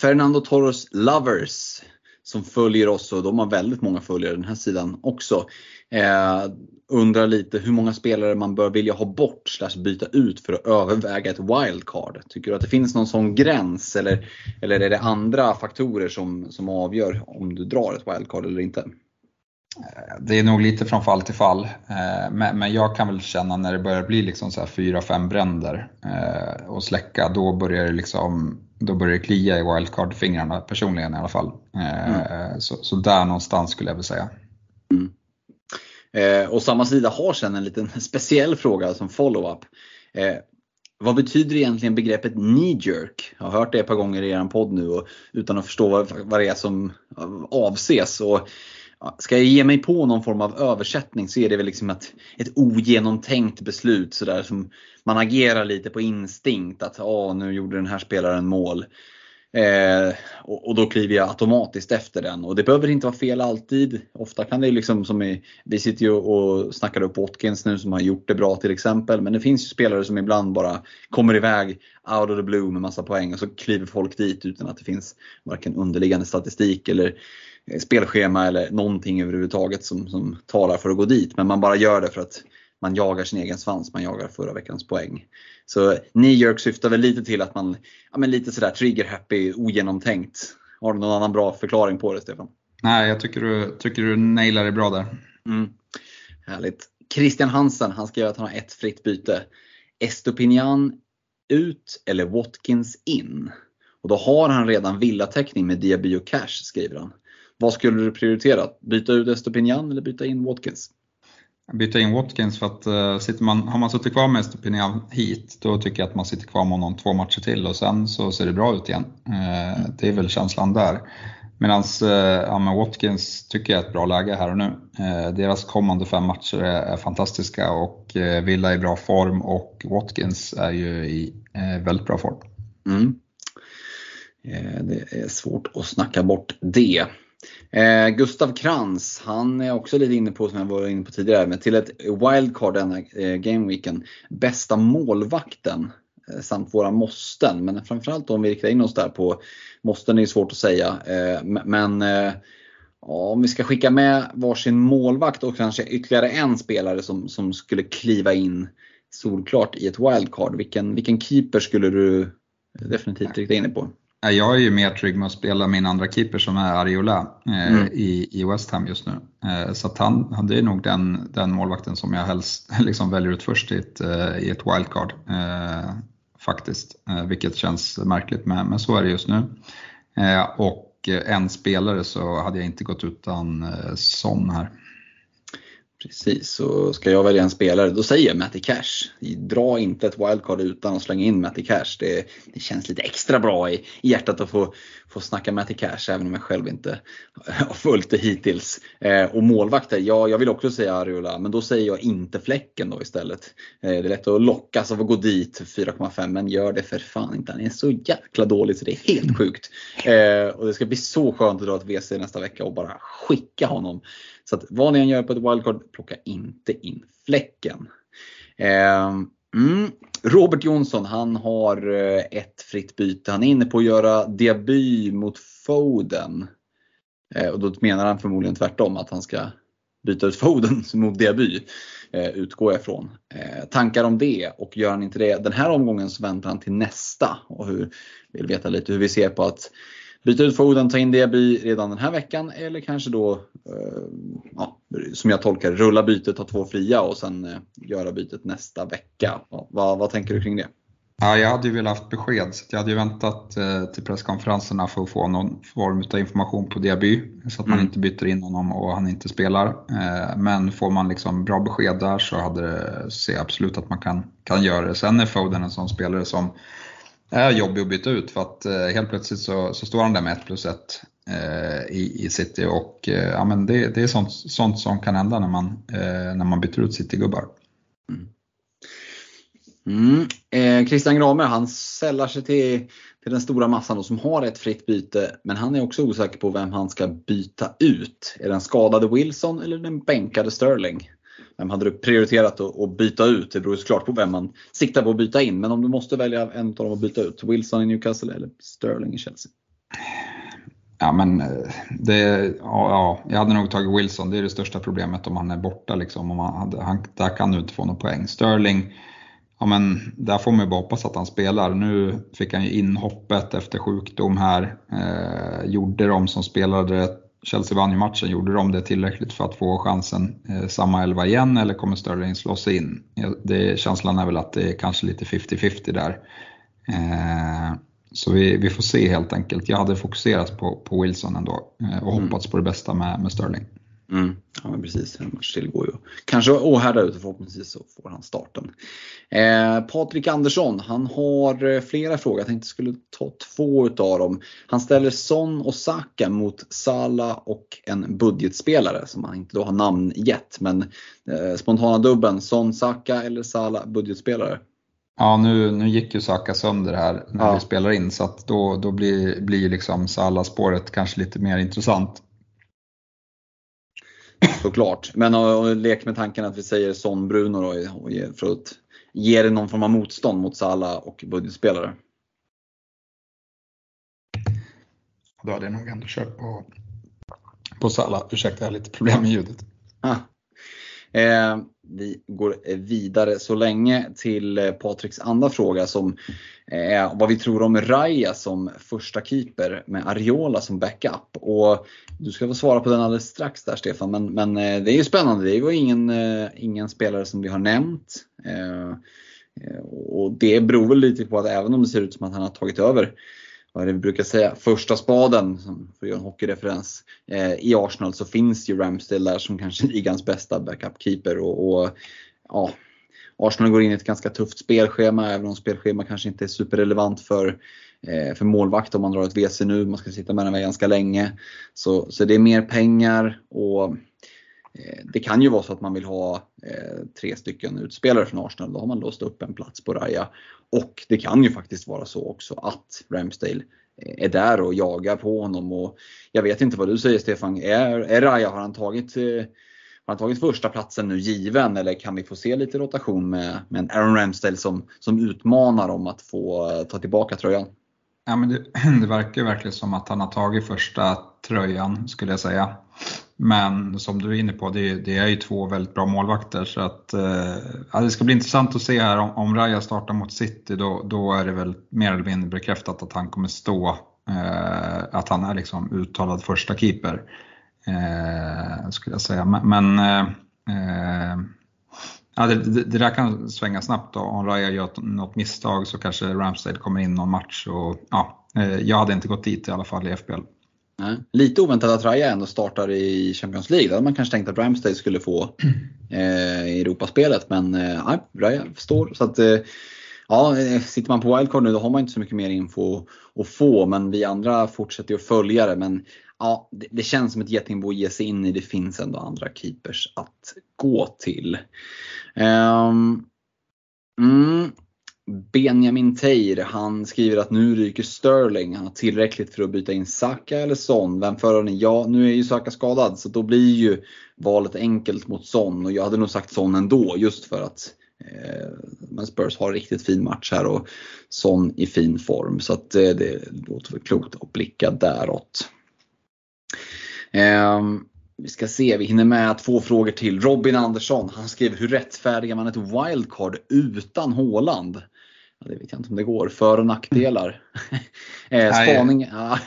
Fernando Torres Lovers som följer oss och de har väldigt många följare den här sidan också. Eh, undrar lite hur många spelare man bör vilja ha bort slash byta ut för att överväga ett wildcard. Tycker du att det finns någon sån gräns eller, eller är det andra faktorer som, som avgör om du drar ett wildcard eller inte? Det är nog lite från fall till fall, eh, men jag kan väl känna när det börjar bli liksom så här fyra, fem bränder eh, och släcka, då börjar det liksom då börjar det klia i wildcard-fingrarna personligen i alla fall. Mm. Så, så, där någonstans skulle jag vilja säga. Mm. Eh, och samma sida har sen en liten speciell fråga som follow-up. Eh, vad betyder egentligen begreppet knee-jerk? Jag har hört det ett par gånger i er podd nu och, utan att förstå vad, vad det är som avses. Och, Ska jag ge mig på någon form av översättning så är det väl liksom ett, ett ogenomtänkt beslut sådär som man agerar lite på instinkt att ah, nu gjorde den här spelaren mål. Eh, och, och, då kliver jag automatiskt efter den. Och det behöver inte vara fel alltid. Ofta kan det liksom som i, vi sitter ju och snackar upp Watkins nu som har gjort det bra till exempel. Men det finns ju spelare som ibland bara kommer iväg out of the blue med massa poäng och så kliver folk dit utan att det finns varken underliggande statistik eller eh, spelschema eller någonting överhuvudtaget som, som talar för att gå dit. Men man bara gör det för att man jagar sin egen svans, man jagar förra veckans poäng. Så New syftar väl lite till att man, ja men lite sådär trigger happy, ogenomtänkt. Har du någon annan bra förklaring på det Stefan? Nej, jag tycker du, tycker du nailar det bra där. Mm. Härligt. Christian Hansen, han skriver att han har ett fritt byte. Estopinian ut eller Watkins in? Och då har han redan villatäckning med Diaby och Cash, skriver han. Vad skulle du prioritera? Byta ut Estopinian eller byta in Watkins? Byta in Watkins för att uh, sitter man, har man suttit kvar med Estopinian hit, då tycker jag att man sitter kvar med honom två matcher till och sen så ser det bra ut igen. Uh, det är väl känslan där. Medan uh, ja, Watkins tycker jag är ett bra läge här och nu. Uh, deras kommande fem matcher är, är fantastiska och Villa är i bra form och Watkins är ju i väldigt bra form. Mm. Det är svårt att snacka bort det. Eh, Gustav Krantz, han är också lite inne på, som jag var inne på tidigare, men till ett wildcard denna eh, gameweeken. Bästa målvakten eh, samt våra måsten. Men framförallt om vi riktar in oss där på måsten är ju svårt att säga. Eh, men eh, om vi ska skicka med varsin målvakt och kanske ytterligare en spelare som, som skulle kliva in solklart i ett wildcard. Vilken, vilken keeper skulle du definitivt rikta in dig på? Jag är ju mer trygg med att spela min andra keeper som är Ariola eh, mm. i, i West Ham just nu. Eh, så han, han, det är nog den, den målvakten som jag helst liksom väljer ut först i ett, eh, i ett wildcard. Eh, faktiskt, eh, vilket känns märkligt men, men så är det just nu. Eh, och en spelare så hade jag inte gått utan Son här. Precis, så ska jag välja en spelare, då säger jag Matty Cash. Dra inte ett wildcard utan att slänga in Matty Cash. Det, det känns lite extra bra i, i hjärtat att få, få snacka Matty Cash, även om jag själv inte har följt det hittills. Eh, och målvakter, ja, jag vill också säga Ariola, men då säger jag inte Fläcken då istället. Eh, det är lätt att lockas av att gå dit 4,5, men gör det för fan inte. Han är så jäkla dålig så det är helt sjukt. Eh, och det ska bli så skönt att dra ett WC nästa vecka och bara skicka honom så att vad ni än gör på ett wildcard, plocka inte in fläcken. Eh, mm. Robert Jonsson, han har eh, ett fritt byte. Han är inne på att göra debut mot Foden. Eh, och då menar han förmodligen tvärtom, att han ska byta ut Foden mot Diaby, Eh, utgår jag ifrån. Eh, tankar om det och gör han inte det den här omgången så väntar han till nästa. Och hur, vill veta lite hur vi ser på att byta ut Foden, ta in Diaby redan den här veckan eller kanske då, eh, ja, som jag tolkar rulla bytet, ta två fria och sen eh, göra bytet nästa vecka. Ja, vad, vad tänker du kring det? Ja, jag hade ju velat haft besked, så jag hade ju väntat eh, till presskonferenserna för att få någon form av information på Diaby, så att man mm. inte byter in honom och han inte spelar. Men får man liksom bra besked där så hade det, ser jag absolut att man kan, kan göra det. Sen är Foden en sån spelare som är jobbig att byta ut för att eh, helt plötsligt så, så står han där med 1 plus 1 eh, i, i City och eh, ja, men det, det är sånt, sånt som kan hända när man, eh, när man byter ut City-gubbar. Mm. Mm. Eh, Christian Gramer han sällar sig till, till den stora massan då, som har ett fritt byte men han är också osäker på vem han ska byta ut. Är det den skadade Wilson eller den bänkade Sterling? Vem hade du prioriterat att byta ut? Det beror såklart på vem man siktar på att byta in. Men om du måste välja en av dem att byta ut, Wilson i Newcastle eller Sterling i Chelsea? Ja, men eh, det, ja, jag hade nog tagit Wilson. Det är det största problemet om han är borta. Liksom. Om han hade, han, där kan du inte få någon poäng. Sterling, ja, men där får man ju bara hoppas att han spelar. Nu fick han ju inhoppet efter sjukdom här. Eh, gjorde de som spelade Chelsea vann ju matchen, gjorde de det tillräckligt för att få chansen eh, samma elva igen eller kommer Sterling slå sig in? Det, känslan är väl att det är kanske lite 50-50 där. Eh, så vi, vi, får se helt enkelt. Jag hade fokuserat på, på Wilson ändå eh, och mm. hoppats på det bästa med, med Sterling. Mm. Ja precis, en match till går ju kanske åhärda ut och förhoppningsvis så får han starten. Eh, Patrik Andersson, han har eh, flera frågor. Jag tänkte skulle ta två utav dem. Han ställer Son och Saka mot Sala och en budgetspelare som han inte då har namn gett. Men eh, spontana dubben, Son, Saka eller Sala budgetspelare? Ja, nu, nu gick ju Saka sönder här när ja. vi spelar in så att då, då blir, blir liksom Salah-spåret kanske lite mer intressant. Såklart. Men och, lek med tanken att vi säger Son Bruno då, och ge, för att ge det någon form av motstånd mot Salah och budgetspelare. Då hade jag nog ändå kört på, på Salah. Ursäkta, jag har lite problem med ljudet. Ah. Eh, vi går eh, vidare så länge till eh, Patriks andra fråga som eh, är vad vi tror om Raya som första keeper med Ariola som backup. Och du ska få svara på den alldeles strax där Stefan, men, men det är ju spännande. Det är ju ingen, ingen spelare som vi har nämnt. Och det beror väl lite på att även om det ser ut som att han har tagit över vad är det vi brukar säga, första spaden, för att göra en hockeyreferens, eh, i Arsenal så finns ju Ramsdale där som kanske ligans bästa backup-keeper. Och, och, ja, Arsenal går in i ett ganska tufft spelschema, även om spelschema kanske inte är superrelevant för, eh, för målvakt om man drar ett WC nu, man ska sitta med den ganska länge. Så, så det är mer pengar och Eh, det kan ju vara så att man vill ha eh, tre stycken utspelare från Arsenal. Då har man låst upp en plats på Raja. Och det kan ju faktiskt vara så också att Ramsdale eh, är där och jagar på honom. Och jag vet inte vad du säger Stefan. Är, är Raja, har han tagit har han tagit första platsen nu given eller kan vi få se lite rotation med, med Aaron Ramsdale som, som utmanar om att få ta tillbaka tröjan? Ja, men det, det verkar verkligen som att han har tagit första tröjan skulle jag säga. Men som du är inne på, det, det är ju två väldigt bra målvakter. Så att, eh, ja, det ska bli intressant att se här om, om Raja startar mot City, då, då är det väl mer eller mindre bekräftat att han kommer stå, eh, att han är liksom uttalad första keeper. Eh, skulle jag säga. Men, men eh, eh ja, det, det, det, där kan svänga snabbt. Då. Om Raja gör något misstag så kanske Ramsdale kommer in någon match. Och, ja, eh, jag hade inte gått dit i alla fall i FBL. Nej. Lite oväntat att Raja ändå startar i Champions League. Då hade man kanske tänkt att Ramsdale skulle få eh, Europaspelet. Men eh, nej, Raja står. Så att, eh, ja, eh, sitter man på wildcard nu då har man inte så mycket mer info att få. Men vi andra fortsätter att följa det. Men ja, det, det känns som ett getingbo att ge sig in i. Det finns ändå andra keepers att gå till. Um, mm, Benjamin Teir, han skriver att nu ryker Sterling. Han har tillräckligt för att byta in Saka eller Son. Vem föredrar ni? Ja, nu är ju Saka skadad så då blir ju valet enkelt mot Son. Och jag hade nog sagt Son ändå just för att eh, men Spurs har riktigt fin match här och Son i fin form. Så att eh, det låter väl klokt att blicka däråt. Eh, vi ska se, vi hinner med två frågor till. Robin Andersson, han skriver hur rättfärdigar man ett wildcard utan Håland? Ja, det vet jag inte om det går. För och nackdelar. eh, spaning, ja.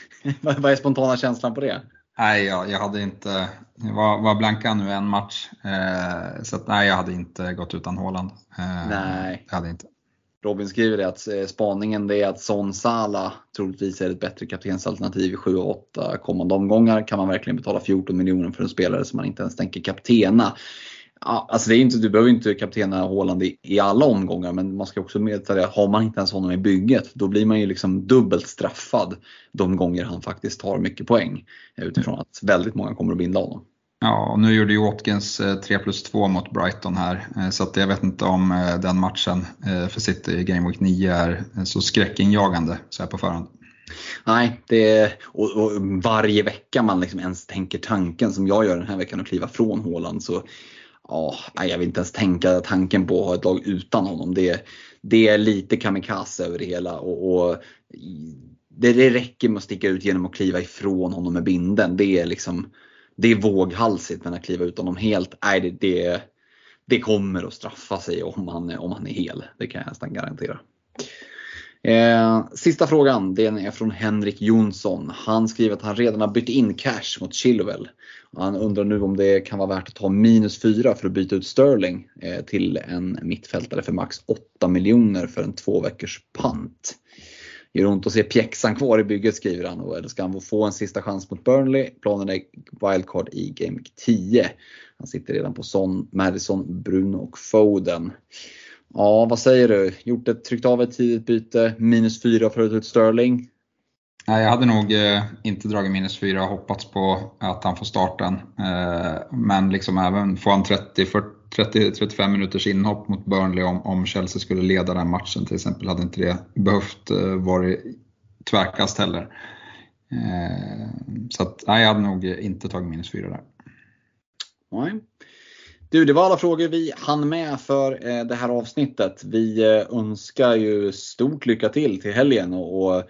vad är spontana känslan på det? Nej, jag, jag hade inte, var, var blanka nu en match. Eh, så att, nej, jag hade inte gått utan Håland. Eh, nej. Jag hade inte. Robin skriver det att eh, spaningen det är att Son Sala troligtvis är ett bättre kaptensalternativ i 7 och 8 kommande omgångar. Kan man verkligen betala 14 miljoner för en spelare som man inte ens tänker kaptena? Ja, alltså det är inte, du behöver inte kaptena Håland i, i, alla omgångar men man ska också medta det har man inte ens honom i bygget då blir man ju liksom dubbelt straffad de gånger han faktiskt tar mycket poäng. Utifrån att väldigt många kommer att binda honom. Ja, nu gjorde ju Watkins 3 eh, plus 2 mot Brighton här, eh, så att jag vet inte om eh, den matchen för City i Game Week 9 är så skräckinjagande så här på förhand. Nej, det är, och, och, varje vecka man liksom ens tänker tanken som jag gör den här veckan och kliva från Håland så ja, jag vill inte ens tänka tanken på att ha ett lag utan honom. Det, det är lite kamikaze över det hela. Och, och det, det räcker med att sticka ut genom att kliva ifrån honom med binden. Det är liksom det är våghalsigt men att kliva ut honom helt, nej det, det, det kommer att straffa sig om han, om han är hel. Det kan jag nästan garantera. Eh, sista frågan, den är från Henrik Jonsson. Han skriver att han redan har bytt in cash mot Chilwell. Han undrar nu om det kan vara värt att ta minus 4 för att byta ut Sterling eh, till en mittfältare för max 8 miljoner för en två veckors pant. Gör ont att se pjäxan kvar i bygget skriver han. Eller ska han få en sista chans mot Burnley? Planen är wildcard i Game 10. Han sitter redan på Son, Madison, Bruno och Foden. Ja, vad säger du? Gjort ett, tryckt av ett tidigt byte, minus 4 för att ut Sterling. Nej, jag hade nog eh, inte dragit minus 4 och hoppats på att han får starten. Eh, men liksom även få en 30-35 minuters inhopp mot Burnley om, om Chelsea skulle leda den matchen till exempel hade inte det behövt eh, vara tvärkast heller. Så att, nej, jag hade nog inte tagit minus 4 där. Nej. Du, det var alla frågor vi hann med för eh, det här avsnittet. Vi eh, önskar ju stort lycka till till helgen och, och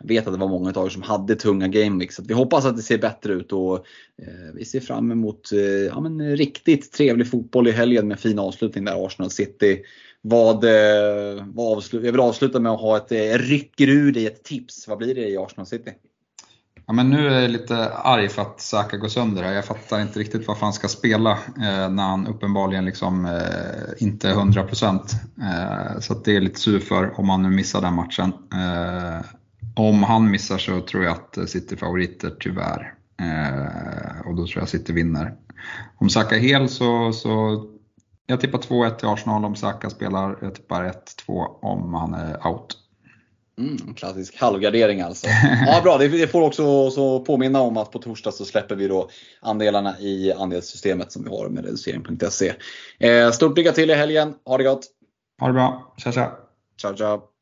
vet att det var många av er som hade tunga gameweeks. Så vi hoppas att det ser bättre ut och eh, vi ser fram emot eh, ja, men, riktigt trevlig fotboll i helgen med fin avslutning där Arsenal City. Vad, eh, vad avslut, jag vill avsluta med att ha ett eh, rycker ur dig ett tips. Vad blir det i Arsenal City? Ja, men nu är jag lite arg för att Saka går sönder här. Jag fattar inte riktigt varför han ska spela eh, när han uppenbarligen liksom, eh, inte är 100%. Eh, så det är lite sur för om han nu missar den matchen. Eh, om han missar så tror jag att City favoriter tyvärr. Eh, och då tror jag City vinner. Om Saka är hel så, så jag tippar 2-1 till Arsenal om Saka spelar. Jag tippar 1-2 om han är out. Mm, klassisk halvgardering alltså. Ja, bra. Det får också så påminna om att på torsdag så släpper vi då andelarna i andelssystemet som vi har med reducering.se. Eh, stort lycka till i helgen. Ha det gott! Ha det bra. Tja tja! Ciao ciao!